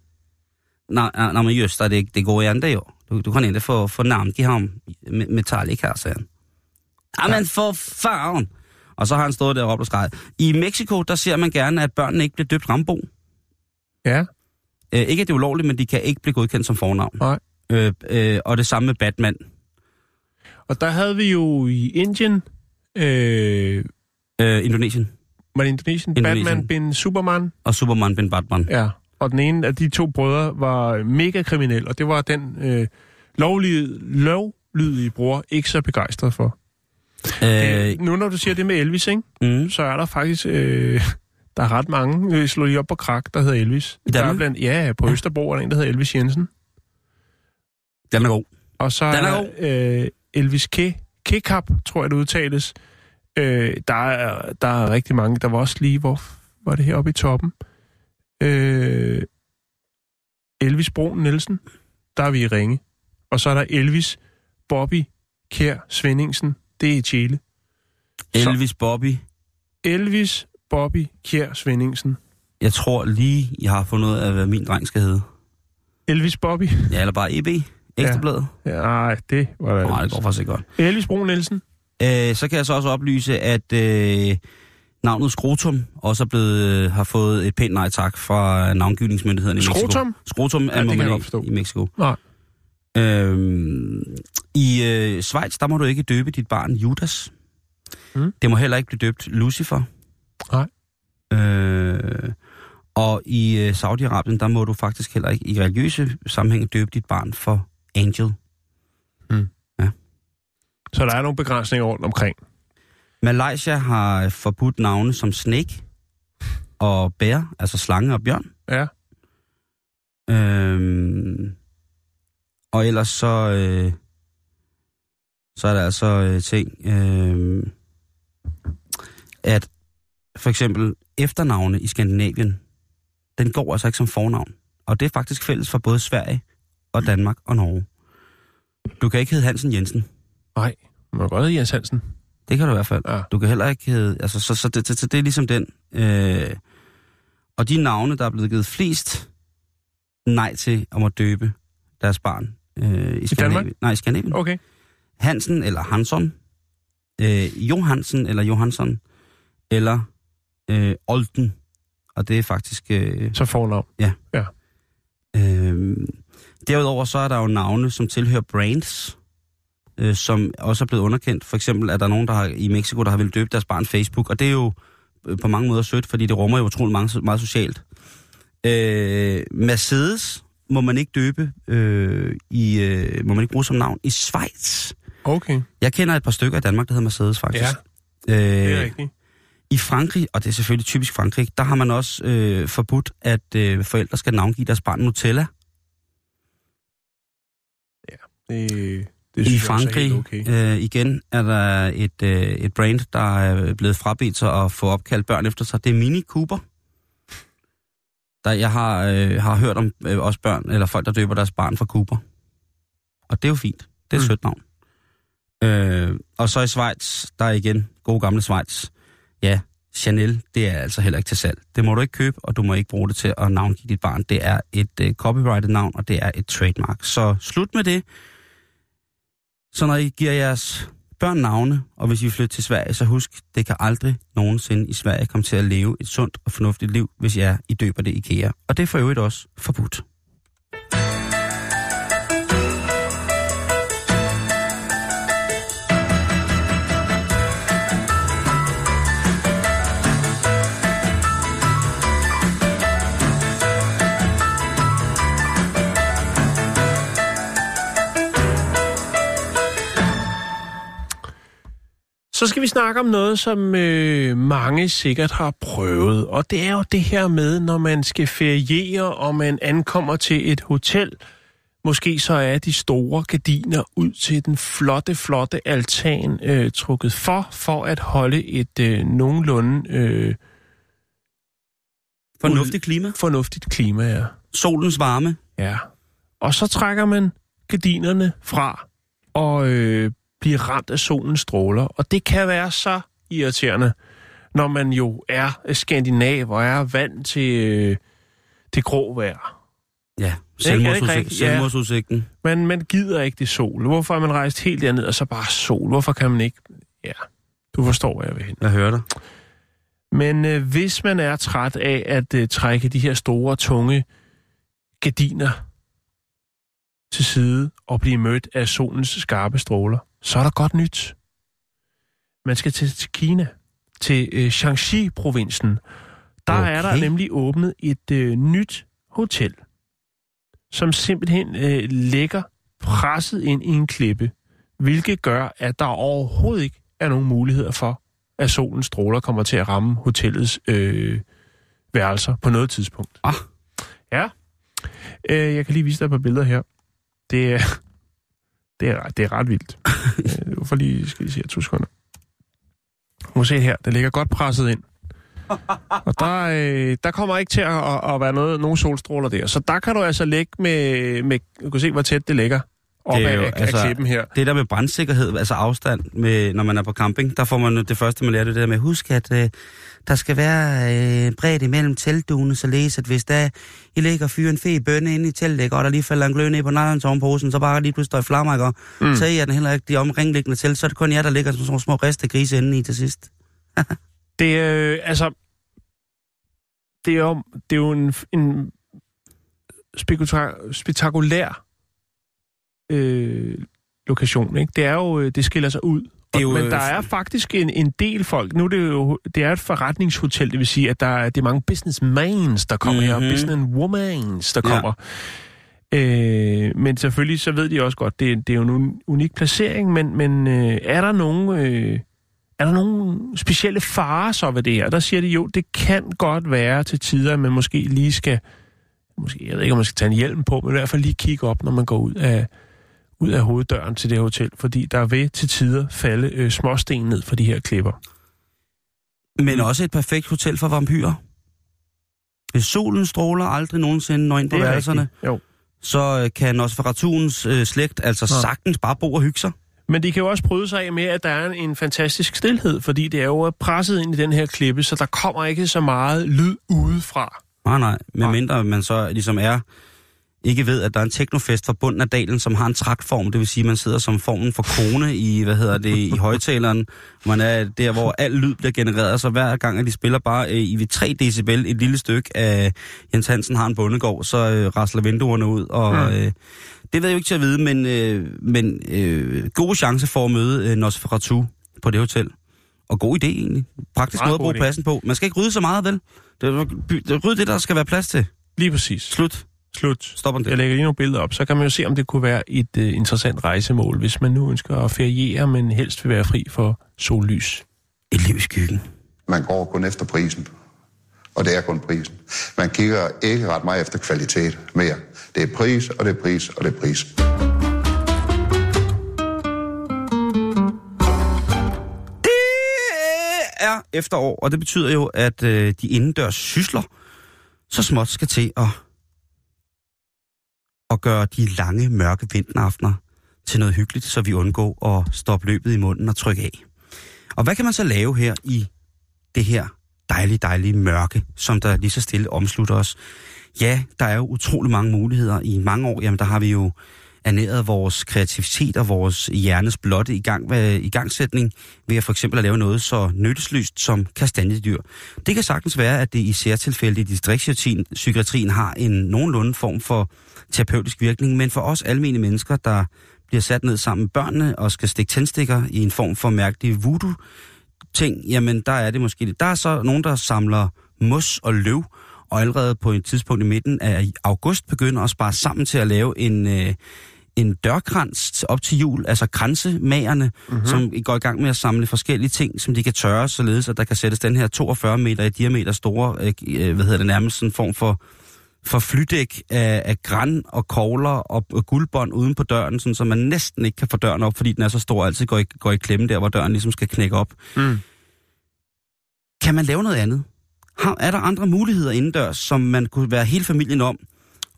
Nej, nej, men just det, det, går igen det jo. Du, du kan inte få, få namn till ham Me- Metallica, säger han. Ja, men for fan! Og så har han stået der og skrejet. I Mexico, der ser man gerne, at børnene ikke bliver døbt Rambo. Ja. Øh, ikke at det er ulovligt, men de kan ikke blive godkendt som fornavn. Nej. Øh, øh, og det samme med Batman. Og der havde vi jo i Indien, øh, Øh, Indonesien. var det Indonesien? Indonesien. Batman bin Superman. Og Superman Ben Batman. Ja. Og den ene af de to brødre var mega kriminel, og det var den øh, lovlige, lovlydige bror ikke så begejstret for. Øh, Øh, nu når du siger det med Elvis, ikke? mm, så er der faktisk... Øh, der er ret mange, øh, slår lige op på krak, der hedder Elvis. I Der er blandt, ja, på Østerbro er der en, der hedder Elvis Jensen. Den er god. Og så Den er er øh, Elvis K. Kekap, tror jeg det udtales. Øh, der, er, der er rigtig mange. Der var også lige, hvor var det heroppe i toppen? Øh, Elvis Brun Nielsen, der er vi i Ringe. Og så er der Elvis Bobby Kær Svendingsen, det er i Chile. Så- Elvis Bobby. Elvis Bobby Kjær Svendingsen. Jeg tror lige, jeg har fundet ud af, hvad min dreng skal hedde. Elvis Bobby? Ja, eller bare EB. Ekstrabladet. Ja, nej, det var det. Nej, det går faktisk ikke godt. Elvis Brun Nielsen. Øh, så kan jeg så også oplyse, at øh, navnet Skrotum også er blevet, øh, har fået et pænt nej tak fra navngivningsmyndighederne i Mexico. Skrotum? Skrotum Ja, er det må kan man ikke i Mexico. Nej. Øhm, I øh, Schweiz, der må du ikke døbe dit barn Judas. Mm. Det må heller ikke blive døbt Lucifer. Nej. Øh, og i øh, Saudi-Arabien, der må du faktisk heller ikke i religiøse sammenhæng døbe dit barn for Angel. Så der er nogle begrænsninger rundt omkring. Malaysia har forbudt navne som Snake og Bear, altså slange og bjørn. Ja. Øhm, og ellers så, øh, så er der altså øh, ting, øh, at for eksempel efternavne i Skandinavien, den går altså ikke som fornavn. Og det er faktisk fælles for både Sverige og Danmark og Norge. Du kan ikke hedde Hansen Jensen. Nej, man må godt hedde Jens Hansen. Det kan du i hvert fald. Ja. Du kan heller ikke hedde... Altså, så, så, det, så det er ligesom den. Øh, og de navne, der er blevet givet flest nej til om at døbe deres barn øh, i Skandinavien. Nej, i Skandinavien. Okay. Hansen eller Hansson. Øh, Johansen eller Johansson. Eller øh, Olden. Og det er faktisk... Øh, Så fornavn. Øh, derudover så er der jo navne, som tilhører brands, øh, som også er blevet underkendt. For eksempel er der nogen der har, i Mexico, der har vil døbe deres barn Facebook, og det er jo øh, på mange måder sødt, fordi det rummer jo utrolig meget, meget socialt. Øh, Mercedes må man ikke døbe, øh, i, øh, må man ikke bruge som navn i Schweiz. Okay, Jeg kender et par stykker i Danmark, der hedder Mercedes faktisk. Ja, det er øh, rigtigt. I Frankrig, og det er selvfølgelig typisk Frankrig, der har man også øh, forbudt, at øh, forældre skal navngive deres barn Nutella. Det, det I er Frankrig okay. øh, igen er der et, øh, et brand, der er blevet frabedt sig at få opkaldt børn efter sig. Det er Mini Cooper. Der, jeg har, øh, har hørt om øh, også børn, eller folk, der døber deres barn for Cooper. Og det er jo fint. Det er et Mm. sødt navn. Øh, og så i Schweiz, der er igen gode gamle Schweiz. Ja, Chanel, det er altså heller ikke til salg. Det må du ikke købe, og du må ikke bruge det til at navngive dit barn. Det er et øh, copyrighted navn, og det er et trademark. Så slut med det. Så når I giver jeres børn navne, og hvis I flytter til Sverige, så husk, det kan aldrig nogensinde i Sverige komme til at leve et sundt og fornuftigt liv, hvis jeg I døber det IKEA. Og det er for øvrigt også forbudt. Så skal vi snakke om noget, som øh, mange sikkert har prøvet. Og det er jo det her med, når man skal feriere, og man ankommer til et hotel. Måske så er de store gardiner ud til den flotte, flotte altan øh, trukket for, for at holde et øh, nogenlunde øh, Fornuftigt klima. fornuftigt klima. Ja. Solens varme. Ja. Og så trækker man gardinerne fra og øh, bliver ramt af solens stråler. Og det kan være så irriterende, når man jo er skandinav og er vant til øh, det grå vejr. Ja, selvmordsudsigt? Ja. selvmordsudsigten. Men man gider ikke det sol. Hvorfor er man rejst helt derned, og så bare sol? Hvorfor kan man ikke... Ja, du forstår, hvad jeg vil hen. Jeg hører dig. Men øh, hvis man er træt af at øh, trække de her store, tunge gardiner til side og blive mødt af solens skarpe stråler, så er der godt nyt. Man skal til, Kina, til øh, Shaanxi-provinsen. Der okay. er der nemlig åbnet et øh, nyt hotel, som simpelthen øh, ligger presset ind i en klippe, hvilket gør, at der overhovedet ikke er nogen muligheder for, at solens stråler kommer til at ramme hotellets øh, værelser på noget tidspunkt. Ah. Ja. Øh, jeg kan lige vise dig et par billeder her. Det er, det er, det er ret vildt. øh, får lige, skal lige se her, to sekunder. Du må se her, det ligger godt presset ind. Og der, øh, der kommer ikke til at, at, at være noget, nogen solstråler der. Så der kan du altså lægge med, med du kan se, hvor tæt det ligger op Det er jo, af, altså- af klippen her. Det der med brandsikkerhed, altså afstand, med, når man er på camping, der får man det første, man lærer det der med, husk at øh, der skal være øh, bredt imellem teltduene, således at hvis der I ligger og fyrer en fe bønne inde i teltet, og der lige falder en glød ned på nylonsovnposen, så bare lige pludselig står i flammer, ikke, Mm. så er den heller ikke de omringliggende telt, så er det kun jer, der ligger som sådan små riste grise inde i til sidst. Det er, øh, altså, det er jo, det er jo en, en spektakulær øh, lokation, ikke? Det er jo, øh, det skiller sig ud. Det er jo, Men øh, der er faktisk en, en del folk. Nu er det jo det er et forretningshotel, det vil sige, at der er, det er mange businessmans, der kommer mm-hmm. her, Mhm. businesswomans, der Ja. kommer. Øh, men selvfølgelig så ved de også godt, det, det er jo en un- unik placering, men, men øh, er der nogen... Øh, er der nogle specielle farer så ved det her? Der siger de jo, det kan godt være til tider, at man måske lige skal, måske, jeg ved ikke, om man skal tage en hjelm på, men i hvert fald lige kigge op, når man går ud af, ud af hoveddøren til det hotel, fordi der vil til tider falde øh, småsten ned fra de her klipper. Men også et perfekt hotel for vampyrer. Hvis solen stråler aldrig nogensinde når ind på værelserne, så øh, kan Nosferatuens øh, slægt altså Nå. sagtens bare bo og hygge sig. Men de kan jo også bryde sig af med, at der er en, en fantastisk stillhed, fordi det er jo presset ind i den her klippe, så der kommer ikke så meget lyd udefra. Nej. Nej. Medmindre man så ligesom er, ikke ved, at der er en teknofest fra bunden af dalen, som har en traktform. Det vil sige, at man sidder som formen for kone i, hvad hedder det, i højtaleren. Man er der, hvor al lyd bliver genereret, så hver gang, at de spiller bare øh, i ved 3 decibel et lille stykke af Jens Hansen har en bondegård, så øh, rasler vinduerne ud. Og, øh, det ved jeg jo ikke til at vide, men, øh, men øh, god chance for at møde øh, Nosferatu på det hotel. Og god idé egentlig. Praktisk Meget måde at bruge idé. pladsen på. Man skal ikke rydde så meget, vel? Det det rydde det, der skal være plads til. Lige præcis. Slut. Slut. Stopper det. Jeg lægger lige nogle billeder op, så kan man jo se, om det kunne være et uh, interessant rejsemål, hvis man nu ønsker at feriere, men helst vil være fri for sollys. Et liv i skyggen. Man går kun efter prisen. Og det er kun prisen. Man kigger ikke ret meget efter kvalitet mere. Det er pris, og det er pris, og det er pris. Det er efterår, og det betyder jo, at øh, de indendørs sysler så småt skal til at, at gøre de lange, mørke vinteraftener til noget hyggeligt, så vi undgår at stoppe løbet i munden og trykke af. Og hvad kan man så lave her i det her dejlige, dejlige mørke, som der lige så stille omslutter os? Ja, der er jo utrolig mange muligheder. I mange år, jamen der har vi jo ernæret vores kreativitet og vores hjernes blotte i, gang, i gangsætning ved at for eksempel at lave noget så nyttesløst som kastanjedyr. Det kan sagtens være, at det i særtilfælde i distriktspsykiatrien har en nogenlunde form for terapeutisk virkning, men for os almindelige mennesker, der bliver sat ned sammen med børnene og skal stikke tændstikker i en form for mærkelig voodoo, ting, jamen der er det måske. Der er så nogen, der samler mos og løv, og allerede på et tidspunkt i midten af august begynder at spare sammen til at lave en, øh, en dørkrans op til jul, altså kransemagerne, mm-hmm. som går i gang med at samle forskellige ting, som de kan tørre, således at der kan sættes den her 42 meter i diameter store, øh, øh, hvad hedder det nærmest, sådan en form for, for flydæk af, af græn og kogler og, og guldbånd uden på døren, sådan, så man næsten ikke kan få døren op, fordi den er så stor, og altid går i, går i klemme der, hvor døren ligesom skal knække op. Mm. Kan man lave noget andet? Har, er der andre muligheder indendørs, som man kunne være hele familien om,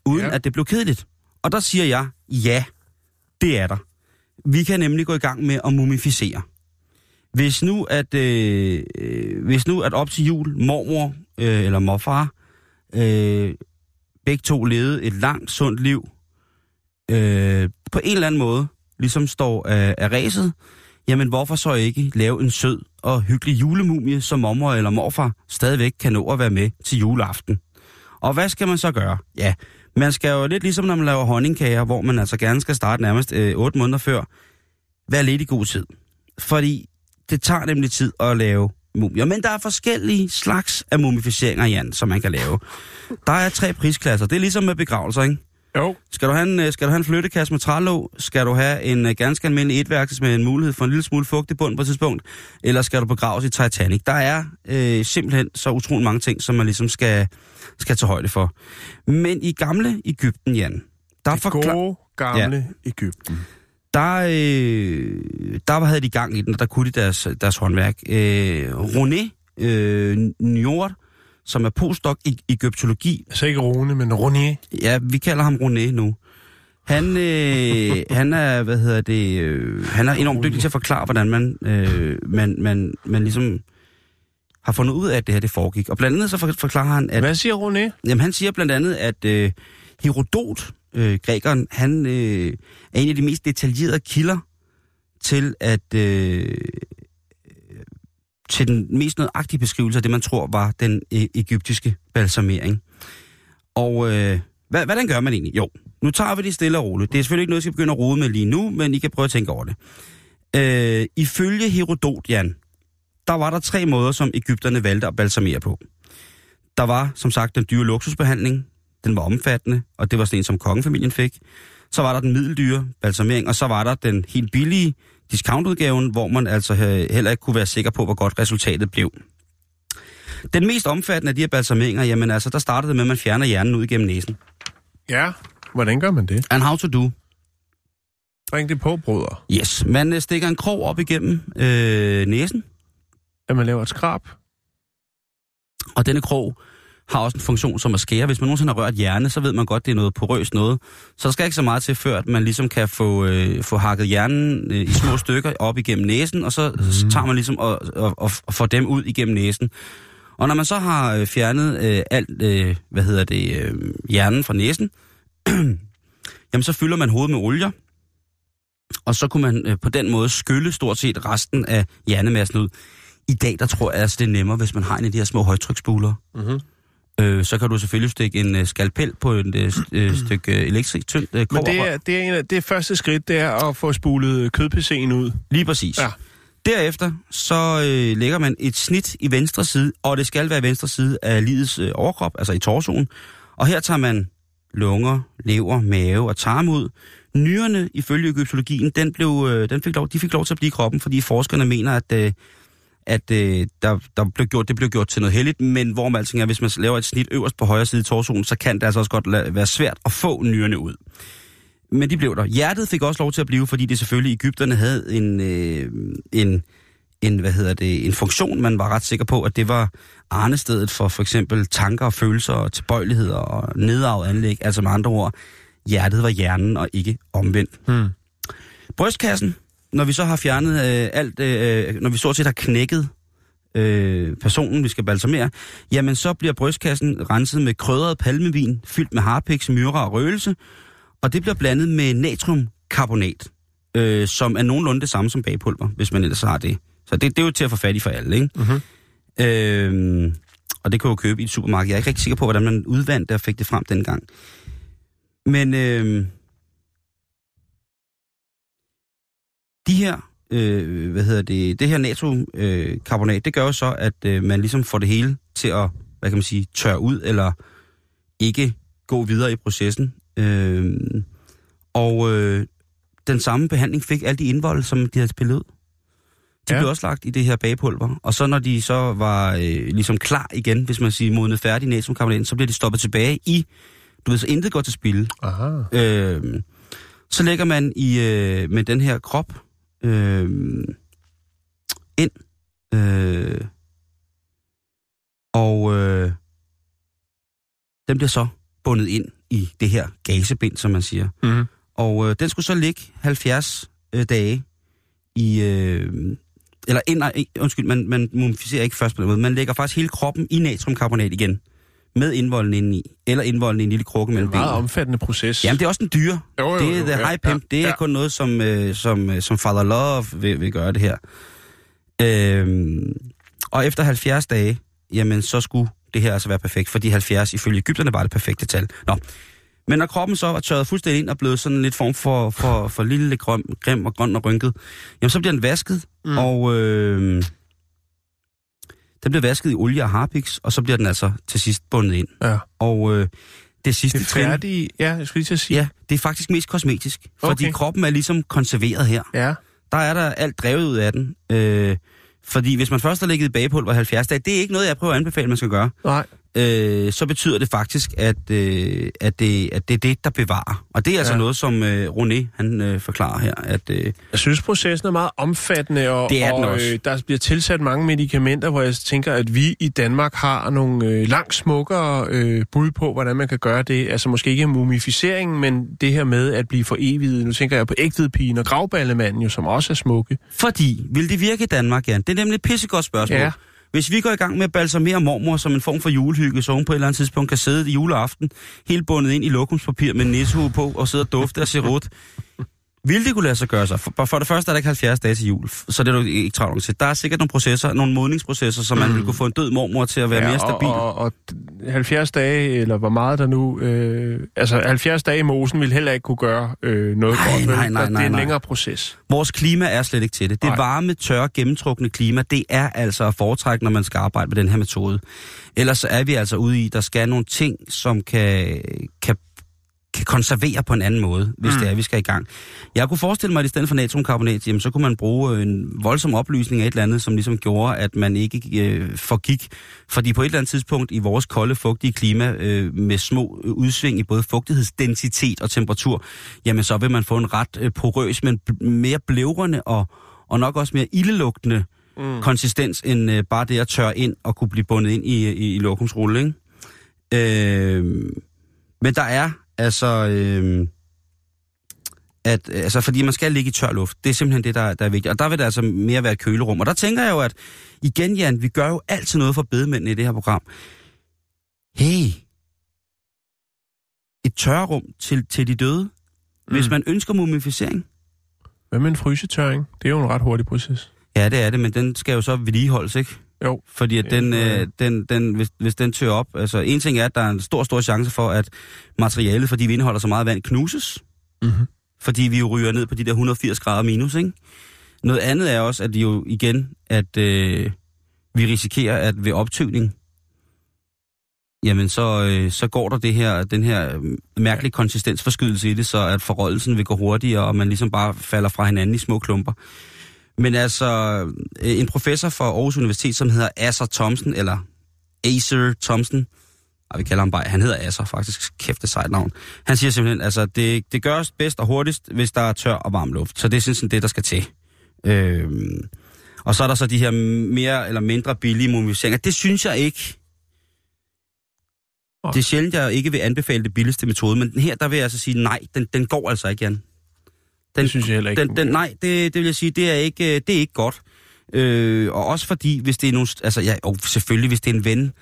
uden ja. at det blev kedeligt? Og der siger jeg, ja, det er der. Vi kan nemlig gå i gang med at mumificere. Hvis nu at, øh, øh, hvis nu at op til jul, mormor øh, eller morfar, øh, begge to levede et langt, sundt liv, øh, på en eller anden måde, ligesom står af, af ræset, jamen hvorfor så ikke lave en sød og hyggelig julemumie, som mormor eller morfar stadigvæk kan nå at være med til juleaften. Og hvad skal man så gøre? Ja, man skal jo lidt ligesom når man laver honningkager, hvor man altså gerne skal starte nærmest øh, 8 måneder før, være lidt i god tid. Fordi det tager nemlig tid at lave mumier. Men der er forskellige slags af mumificeringer, Jan, som man kan lave. Der er tre prisklasser. Det er ligesom med begravelser, ikke? Jo. Skal du have en, øh, skal du have en flyttekasse med trælåg? Skal du have en øh, ganske almindelig etværelses med en mulighed for en lille smule fugt i bund på et tidspunkt? Eller skal du begraves i Titanic? Der er øh, simpelthen så utrolig mange ting, som man ligesom skal, skal tage højde for. Men i gamle Ægypten, Jan, der, Det forklar- gode, gamle ja. Ægypten. der, øh, der havde de gang i den, og der kunne de deres, deres håndværk. Øh, René øh, Njord, som er postdoc i egyptologi, Altså ikke Rune, men Ronier. Ja, vi kalder ham René nu. Han, øh, han er, hvad hedder det, øh, han er enormt dygtig til at forklare, hvordan man, øh, man, man, man ligesom har fundet ud af, at det her det foregik. Og blandt andet så for- forklarer han, at Hvad siger Rune? jamen, han siger blandt andet, at øh, Herodot, øh, grækeren, han øh, er en af de mest detaljerede kilder til at øh, til den mest nøjagtige beskrivelse af det, man tror var den øh, egyptiske balsamering. Og øh, hvad, hvordan gør man egentlig? Jo, nu tager vi det stille og roligt. Det er selvfølgelig ikke noget, jeg skal begynde at rode med lige nu, men I kan prøve at tænke over det. Øh, ifølge Herodot, Jan, der var der tre måder, som Ægypterne valgte at balsamere på. Der var, som sagt, den dyre luksusbehandling. Den var omfattende, og det var sådan en, som kongefamilien fik. Så var der den middeldyre balsamering, og så var der den helt billige discountudgaven, hvor man altså øh, heller ikke kunne være sikker på, hvor godt resultatet blev. Den mest omfattende af de her balsameringer, jamen altså, der startede det med, at man fjerner hjernen ud igennem næsen. Ja, hvordan gør man det? And how to do. Ring det på, brødre. Yes, man øh, stikker en krog op igennem øh, næsen, At man laver et skrab. og denne krog har også en funktion som at skære. Hvis man nogensinde har rørt hjerne, så ved man godt, det er noget porøst noget. Så der skal ikke så meget til, før at man ligesom kan få, øh, få hakket hjernen øh, i små stykker op igennem næsen, og så, mm. tager man ligesom og, og, og, og får dem ud igennem næsen. Og når man så har øh, fjernet øh, alt, øh, hvad hedder det, øh, hjernen fra næsen, jamen så fylder man hovedet med olier, og så kunne man øh, på den måde skylle stort set resten af hjernemassen ud. I dag, der tror jeg, altså, det er nemmere, hvis man har en af de her små højtryksbuler. Mm-hmm. Øh, så kan du selvfølgelig stikke en øh, skalpel på et øh, øh, stykke øh, elektrisk tyndt øh, Men det er, det, er en af, det er første skridt, det er at få spulet kødpc'en ud. Lige præcis. Ja. Derefter så øh, lægger man et snit i venstre side, og det skal være venstre side af livets øh, overkrop, altså i torsoen. Og her tager man lunger, lever, mave og tarm ud. Nyrerne, ifølge egyptologien, den blev, øh, den fik lov, de fik lov til at blive i kroppen, fordi forskerne mener, at, øh, at øh, der, der blev gjort, det blev gjort til noget heldigt, men hvor man alting er, hvis man laver et snit øverst på højre side i torsoen, så kan det altså også godt la- være svært at få nyrerne ud. Men de blev der. Hjertet fik også lov til at blive, fordi det selvfølgelig Ægypterne havde en, øh, en, en, hvad hedder det, en funktion, man var ret sikker på, at det var arnestedet for for eksempel tanker og følelser og tilbøjeligheder og nedarvet anlæg. Altså med andre ord, hjertet var hjernen og ikke omvendt. Hmm. Brystkassen, når vi så har fjernet øh, alt, øh, når vi stort set har knækket øh, personen, vi skal balsamere, jamen så bliver brystkassen renset med krydret palmevin, fyldt med harpiks, myre og røgelse, og det bliver blandet med natriumkarbonat, øh, som er nogenlunde det samme som bagpulver, hvis man ellers har det. Så det, det er jo til at få fat i for alle, ikke? Mhm. Øh, og det kan jo købe i et supermarked. Jeg er ikke rigtig sikker på, hvordan man udvandt det og fik det frem dengang. Men øh, de her, øh, hvad hedder det, det her natriumkarbonat, øh, det gør jo så, at øh, man ligesom får det hele til at, hvad kan man sige, tørre ud, eller ikke gå videre i processen. Øh, og øh, den samme behandling fik alle de indvold, som de havde spillet ud. De Ja. blev også lagt i det her bagepulver. Og så når de så var øh, ligesom klar igen, hvis man siger modnet færdig natriumkarbonat, så bliver de stoppet tilbage i, du ved, så intet går til spil. Aha. Øh, så lægger man i øh, med den her krop øh, ind. Øh, og øh, den bliver så bundet ind i det her gasebind, som man siger. Mm-hmm. Og øh, den skulle så ligge 70 øh, dage i... Øh, eller ind, undskyld, man, man mumificerer ikke først på den måde. Man lægger faktisk hele kroppen i natriumkarbonat igen. Med indvolden indeni. Eller indvolden i en lille krukke mellem Meget benene. omfattende proces. Jamen, det er også en dyre. Jo, jo, det er jo, the ja, high pimp. ja, det er ja. kun noget, som, øh, som, øh, som Father Love vil, vil gøre det her. Øhm, og efter 70 dage, jamen, så skulle det her altså være perfekt, fordi 70 ifølge Ægypterne var det perfekte tal. Nå. Men når kroppen så var tørret fuldstændig ind og blevet sådan lidt form for, for, for lille grim, grim og grøn og rynket, jamen så bliver den vasket, mm. og øh, den bliver vasket i olie og harpiks, og så bliver den altså til sidst bundet ind. Ja. Og øh, det sidste Det er trin. færdige... Ja, jeg skulle lige til at sige. Ja, det er faktisk mest kosmetisk. Fordi Okay. kroppen er ligesom konserveret her. Ja. Der er der alt drevet ud af den. Øh, fordi hvis man først har ligget i bagepulver 70 dage, det er ikke noget, jeg prøver at anbefale, man skal gøre. Nej. Øh, så betyder det faktisk, at, øh, at, det, at det er det, der bevarer. Og det er altså Ja. noget, som øh, René han øh, forklarer her, at øh, Jeg synes, processen er meget omfattende, og, Det er og. Øh, der bliver tilsat mange medicamenter, hvor jeg tænker, at vi i Danmark har nogle øh, langt smukkere øh, bud på, hvordan man kan gøre det. Altså måske ikke mumificeringen, men det her med at blive for evigt. Nu tænker jeg på ægtedpigen og gravballemanden, jo, som også er smukke. fordi, vil det virke i Danmark, Jan? Det er nemlig et pissegodt spørgsmål. Ja. Hvis vi går i gang med at balsamere mormor som en form for julehygge, så hun på et eller andet tidspunkt kan sidde i juleaften, helt bundet ind i lokumspapir med nissehue på, og sidde og dufte af serut. Vil det kunne lade sig gøre sig? For, for det første er der ikke 70 dage til jul, så det er du ikke travlt til. Der er sikkert nogle processer, nogle modningsprocesser, så man vil kunne få en død mormor til at være mere stabil. Og, og, og 70 dage, eller hvor meget der nu... Øh, altså 70 dage i mosen vil heller ikke kunne gøre øh, noget Nej, godt. vel? nej, nej, Der- Det er nej, en nej. længere proces. Vores klima er slet ikke til det. Det Nej. varme, tørre, gennemtrukne klima, det er altså at foretrække, når man skal arbejde med den her metode. Ellers er vi altså ude i, der skal nogle ting, som kan, kan, kan konservere på en anden måde, hvis mm. det er, vi skal i gang. Jeg kunne forestille mig, at i stedet for natriumkarbonat, jamen, så kunne man bruge en voldsom oplysning af et eller andet, som ligesom gjorde, at man ikke øh, forgik. Fordi på et eller andet tidspunkt i vores kolde, fugtige klima, øh, med små øh, udsving i både fugtighedsdensitet og temperatur, jamen så vil man få en ret øh, porøs, men mere blævrende og, og nok også mere ildelugtende mm. konsistens, end øh, bare det at tørre ind og kunne blive bundet ind i, i, i lokumsrulle, ikke? Øh, men der er altså... Øh, at, altså, fordi man skal ligge i tør luft. Det er simpelthen det, der, der er vigtigt. Og der vil det altså mere være et kølerum. Og der tænker jeg jo, at igen, Jan, vi gør jo altid noget for bedemændene i det her program. Hey, et tørrum til, til de døde. Hvis Mm. man ønsker mumificering, Hvad med en frysetørring? Det er jo en ret hurtig proces. Ja, det er det, men den skal jo så vedligeholdes, ikke? Jo. Fordi at den, øh, den, den, hvis, hvis den tør op, altså en ting er, at der er en stor, stor chance for, at materialet, fordi vi indeholder så meget vand, knuses. Mm-hmm. Fordi vi jo ryger ned på de der 180 grader minus, ikke? Noget andet er også, at jo igen, at øh, vi risikerer, at ved optøning, jamen så, øh, så går der det her, den her øh, mærkelige konsistensforskydelse i det, så at forrådelsen vil gå hurtigere, og man ligesom bare falder fra hinanden i små klumper. Men altså, øh, en professor fra Aarhus Universitet, som hedder Asser Thomsen, eller Acer Thomsen, og vi kalder ham bare, han hedder Asser faktisk, kæft det sejt navn. Han siger simpelthen, altså det, det gøres bedst og hurtigst, hvis der er tør og varm luft. Så det er sådan det, der skal til. Øhm, og så er der så de her mere eller mindre billige mumificeringer. Det synes jeg ikke. Det er sjældent, jeg ikke vil anbefale det billigste metode, men her der vil jeg altså sige, nej, den, den går altså ikke, Jan. Den, Det synes jeg heller ikke. den, den, nej, det, det vil jeg sige, det er ikke, det er ikke godt. Øh, og også fordi, hvis det er nogle, altså ja, og selvfølgelig, hvis det er en ven,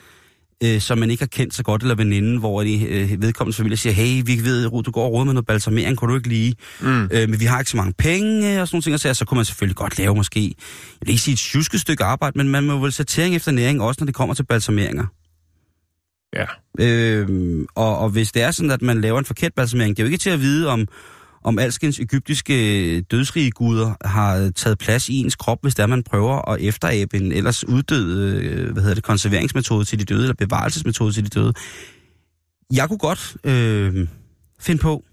øh, som man ikke har kendt så godt, eller veninde, hvor de øh, vedkommende familie siger, hey, vi ved, du går og råder med noget balsamering, kunne du ikke lige? Mm. Øh, men vi har ikke så mange penge, og sådan nogle ting, og så, så kunne man selvfølgelig godt lave måske, jeg vil ikke sige et tjusket stykke arbejde, men man må vel sætte tæring efter næring, også når det kommer til balsameringer. Ja. Øh, og, og hvis det er sådan, at man laver en forkert balsamering, det er jo ikke til at vide, om, om alskens egyptiske dødsrige guder har taget plads i ens krop, hvis der man prøver at efterabe en ellers uddød øh, hvad hedder det, konserveringsmetode til de døde, eller bevarelsesmetode til de døde. Jeg kunne godt øh, finde på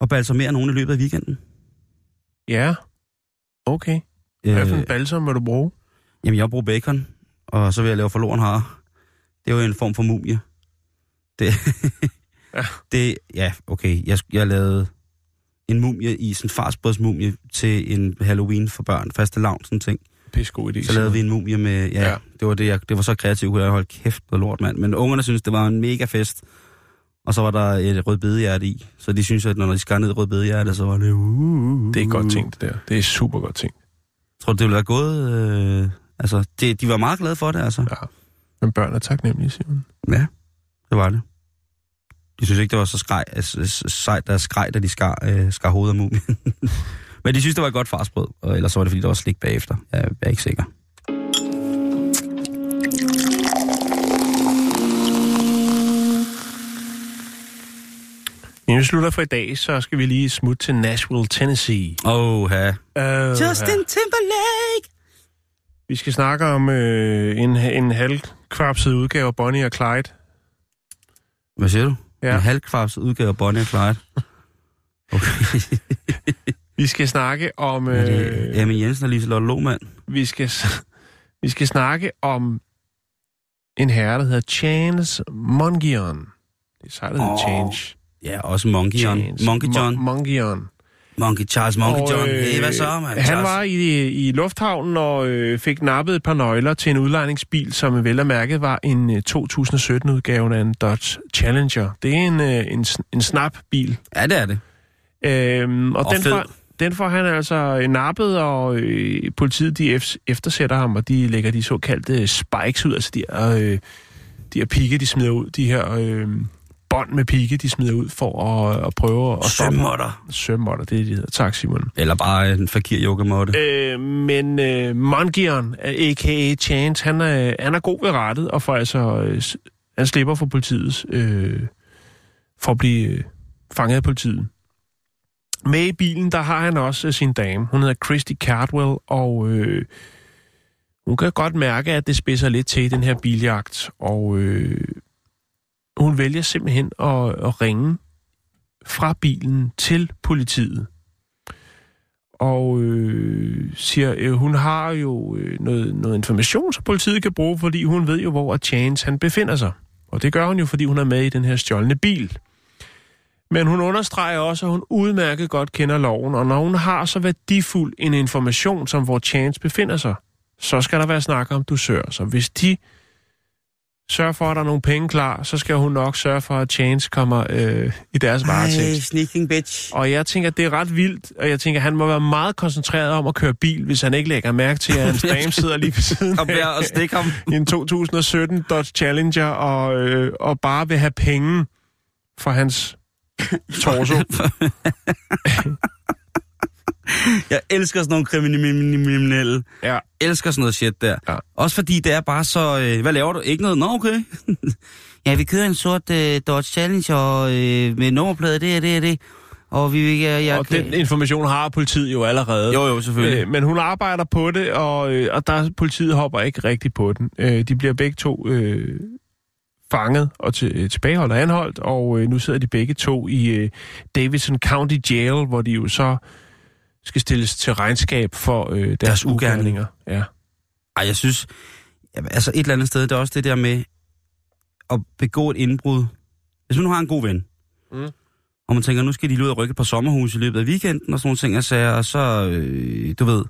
at balsamere nogen i løbet af weekenden. Ja. Okay. Hvad for en Øh, balsam vil du bruge? Jamen, jeg bruger bacon, og så vil jeg lave forloren har. Det er jo en form for mumie. Det, Ja. det ja, okay. Jeg, jeg lavede en mumie i sådan en farsbrødsmumie til en Halloween for børn, faste lavn, sådan ting. Pisse god idé. Så lavede vi en mumie med, ja, Ja. det var det, jeg, det var så kreativt, jeg holde kæft noget lort, mand. Men ungerne synes det var en mega fest. Og så var der et rødbedehjerte i. Så de synes, at når de skar ned rødbedehjerte, så var det... Uh, Det er godt tænkt, det der. Det er super godt tænkt. Tror, det ville være gået... Øh, altså, det, de var meget glade for det, altså. Ja. Men børn er taknemmelige, Simon. Ja, det var det. De synes ikke, det var så skrej, altså, s- sejt, der skreg, da de skar, øh, skar hovedet af mumien. Men de synes, det var et godt farsbrød, og ellers så var det, fordi der var slik bagefter. Jeg er ikke sikker. Inden vi slutter for i dag, så skal vi lige smutte til Nashville, Tennessee. Åh, ja. Uh, Justin Timberlake! Vi skal snakke om øh, en, en halvkvapset udgave af Bonnie og Clyde. Hvad siger du? Ja. En halvkvabs udgave af Bonnie og Clyde. Okay. Vi skal snakke om... Er det Øh, Amin Jensen og Liselotte Lohmann? vi, skal, vi skal snakke om en herre, der hedder Chance Mongion. Det er sejt, der Åh, Change. Ja, også Monkey John. Chance Monkey John. Monkey Charles Monkey Og, John. øh, Hey, hvad så, man? Han var i, i lufthavnen og øh, fik nappet et par nøgler til en udlejningsbil, som vel og mærket var en øh, 2017-udgave af en Dodge Challenger. Det er en, øh, en, en snap-bil. Ja, det er det. Øhm, og Og den fed. får, den får han altså øh, nappet, og øh, politiet de ef- eftersætter ham, og de lægger de såkaldte spikes ud, altså de her, øh, de her pigge, de smider ud, de her øh, bånd med pigge, de smider ud for at, at prøve at stoppe. Sømmotter. Sømmotter, det er det, de hedder. Tak, Simon. Eller bare en fakir yogamåtte. Øh, men øh, Mongion, a.k.a. Chance, han er, han er god ved rettet, og får altså, øh, han slipper for politiets, øh, for at blive øh, fanget af politiet. Med i bilen, der har han også øh, sin dame. Hun hedder Christy Cardwell, og øh, hun kan godt mærke, at det spidser lidt til i den her biljagt, og øh, hun vælger simpelthen at, at ringe fra bilen til politiet og øh, siger, øh, hun har jo øh, noget, noget information, som politiet kan bruge, fordi hun ved jo, hvor Chance han befinder sig. Og det gør hun jo, fordi hun er med i den her stjålne bil. Men hun understreger også, at hun udmærket godt kender loven, og når hun har så værdifuld en information, som hvor Chance befinder sig, så skal der være snak om dusør. Så hvis de sørger for, at der er nogle penge klar, så skal hun nok sørge for, at Chance kommer øh, i deres varetægt. sneaking bitch. Og jeg tænker, det er ret vildt, og jeg tænker, han må være meget koncentreret om at køre bil, hvis han ikke lægger mærke til, at hans dame sidder lige ved siden Kom der og stik ham. i en 2017 Dodge Challenger og, øh, og bare vil have penge for hans torso. Jeg elsker sådan nogle kriminelle. Ja. elsker sådan noget shit der. Ja. Også fordi det er bare så... Øh, hvad laver du? Ikke noget? Nå, okay. ja, vi kører en sort øh, Dodge Challenger øh, med nummerplade, det er det er det. Og vi... Jeg, jeg, Og den information har politiet jo allerede. Jo, jo, selvfølgelig. Øh, men hun arbejder på det, og, øh, og der politiet hopper ikke rigtigt på den. Øh, de bliver begge to øh, fanget og til, tilbageholdt og anholdt, og øh, nu sidder de begge to i øh, Davidson County Jail, hvor de jo så skal stilles til regnskab for øh, deres, Deres ugerninger. Ja. Ej, jeg synes... Jamen, altså et eller andet sted, det er også det der med at begå et indbrud. Hvis man nu har en god ven, Mm. og man tænker, nu skal de lige ud og rykke et par sommerhus i løbet af weekenden, og sådan nogle ting, og, sager, og så, øh, du ved,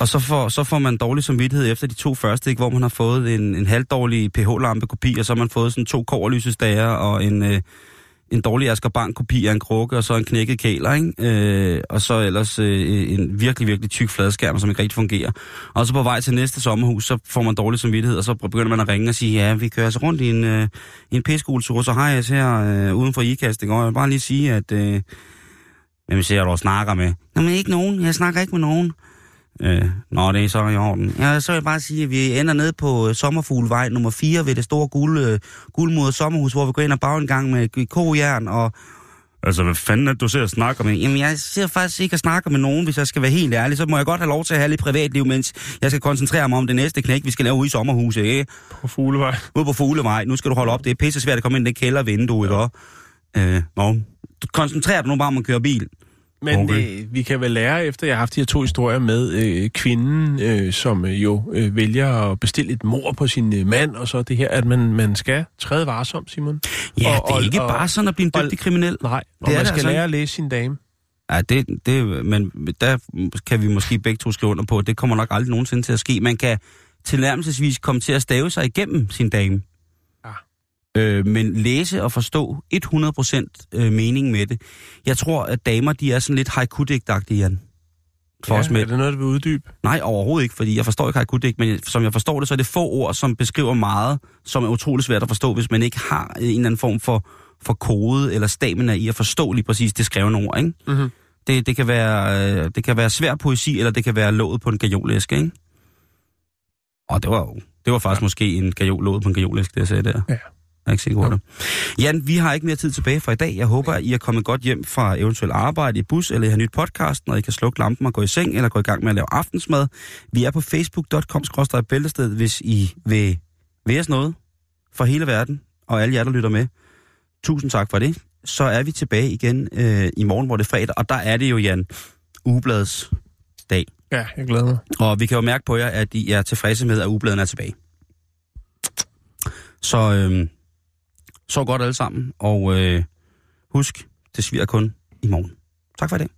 og så får, så får man dårlig samvittighed efter de to første, ikke, hvor man har fået en, en halvdårlig pH-lampe-kopi, og så har man fået sådan to koverlysestager og en, øh, en dårlig Asger Bank-kopi af en krukke, og så en knækket kæler, ikke? Øh, og så ellers øh, en virkelig, virkelig tyk fladskærm, som ikke rigtig fungerer. Og så på vej til næste sommerhus, så får man dårlig samvittighed, og så begynder man at ringe og sige, ja, vi kører så rundt i en, øh, en piskuletur, så har jeg her øh, uden for ikasting, og jeg vil bare lige sige, at... Øh, hvem ser du og snakker med? Jamen ikke nogen, jeg snakker ikke med nogen. Øh, nå, det er så i orden. Ja, så vil jeg bare sige, at vi ender ned på øh, Sommerfuglevej nummer 4 ved det store guld, øh, guldmodede sommerhus, hvor vi går ind og bager en gang med kojern og... Altså, hvad fanden er det, du ser og snakker med? Jamen, jeg ser faktisk ikke at snakke med nogen, hvis jeg skal være helt ærlig. Så må jeg godt have lov til at have lidt privatliv, mens jeg skal koncentrere mig om det næste knæk, vi skal lave ude i sommerhuset, ikke? På Fuglevej. Ude på Fuglevej. Nu skal du holde op. Det er pisse svært at komme ind i det kældervindue, ikke? Øh, nå, du koncentrerer dig nu bare om at køre bil. Men Okay. øh, vi kan vel lære, efter jeg har haft de her to historier med øh, kvinden, øh, som øh, jo øh, vælger at bestille et mor på sin øh, mand, og så det her, at man, man skal træde varsom, Simon. Ja, Og- det er og- ikke og- bare sådan at blive en og- dygtig kriminel. Nej, og Det man skal altså lære at læse sin dame. Ja, det, det, men der kan vi måske begge to skrive under på, at det kommer nok aldrig nogensinde til at ske. Man kan tilnærmelsesvis komme til at stave sig igennem sin dame. Øh, men læse og forstå 100% øh, mening med det. Jeg tror, at damer, de er sådan lidt haiku-digtagtige, Jan. For ja, os med. Er det noget, du vil uddybe? Nej, overhovedet ikke, fordi jeg forstår ikke haiku-digt, men som jeg forstår det, så er det få ord, som beskriver meget, som er utrolig svært at forstå, hvis man ikke har en eller anden form for, for kode eller stamina i at forstå lige præcis det skrevne ord, ikke? Mm-hmm. Det, det, kan være, øh, det kan være svær poesi, eller det kan være låget på en gajolæske, ikke? Og det var jo, det var faktisk ja. måske en gajol, låget på en gajolæske, det jeg sagde der. Ja. Jeg er ikke sikker på det. Jan, vi har ikke mere tid tilbage for i dag. Jeg håber, at I er kommet godt hjem fra eventuelt arbejde i bus, eller I har nyt podcast, når I kan slukke lampen og gå i seng, eller gå i gang med at lave aftensmad. Vi er på facebook.com bæltested, hvis I vil ved noget for hele verden, og alle jer, der lytter med. Tusind tak for det. Så er vi tilbage igen øh, i morgen, hvor det er fredag, og der er det jo, Jan, ugebladets dag. Ja, jeg glæder mig. Og vi kan jo mærke på jer, at I er tilfredse med, at ugebladen er tilbage. Så øh, så godt alle sammen, og øh, husk, det sviger kun i morgen. Tak for i dag.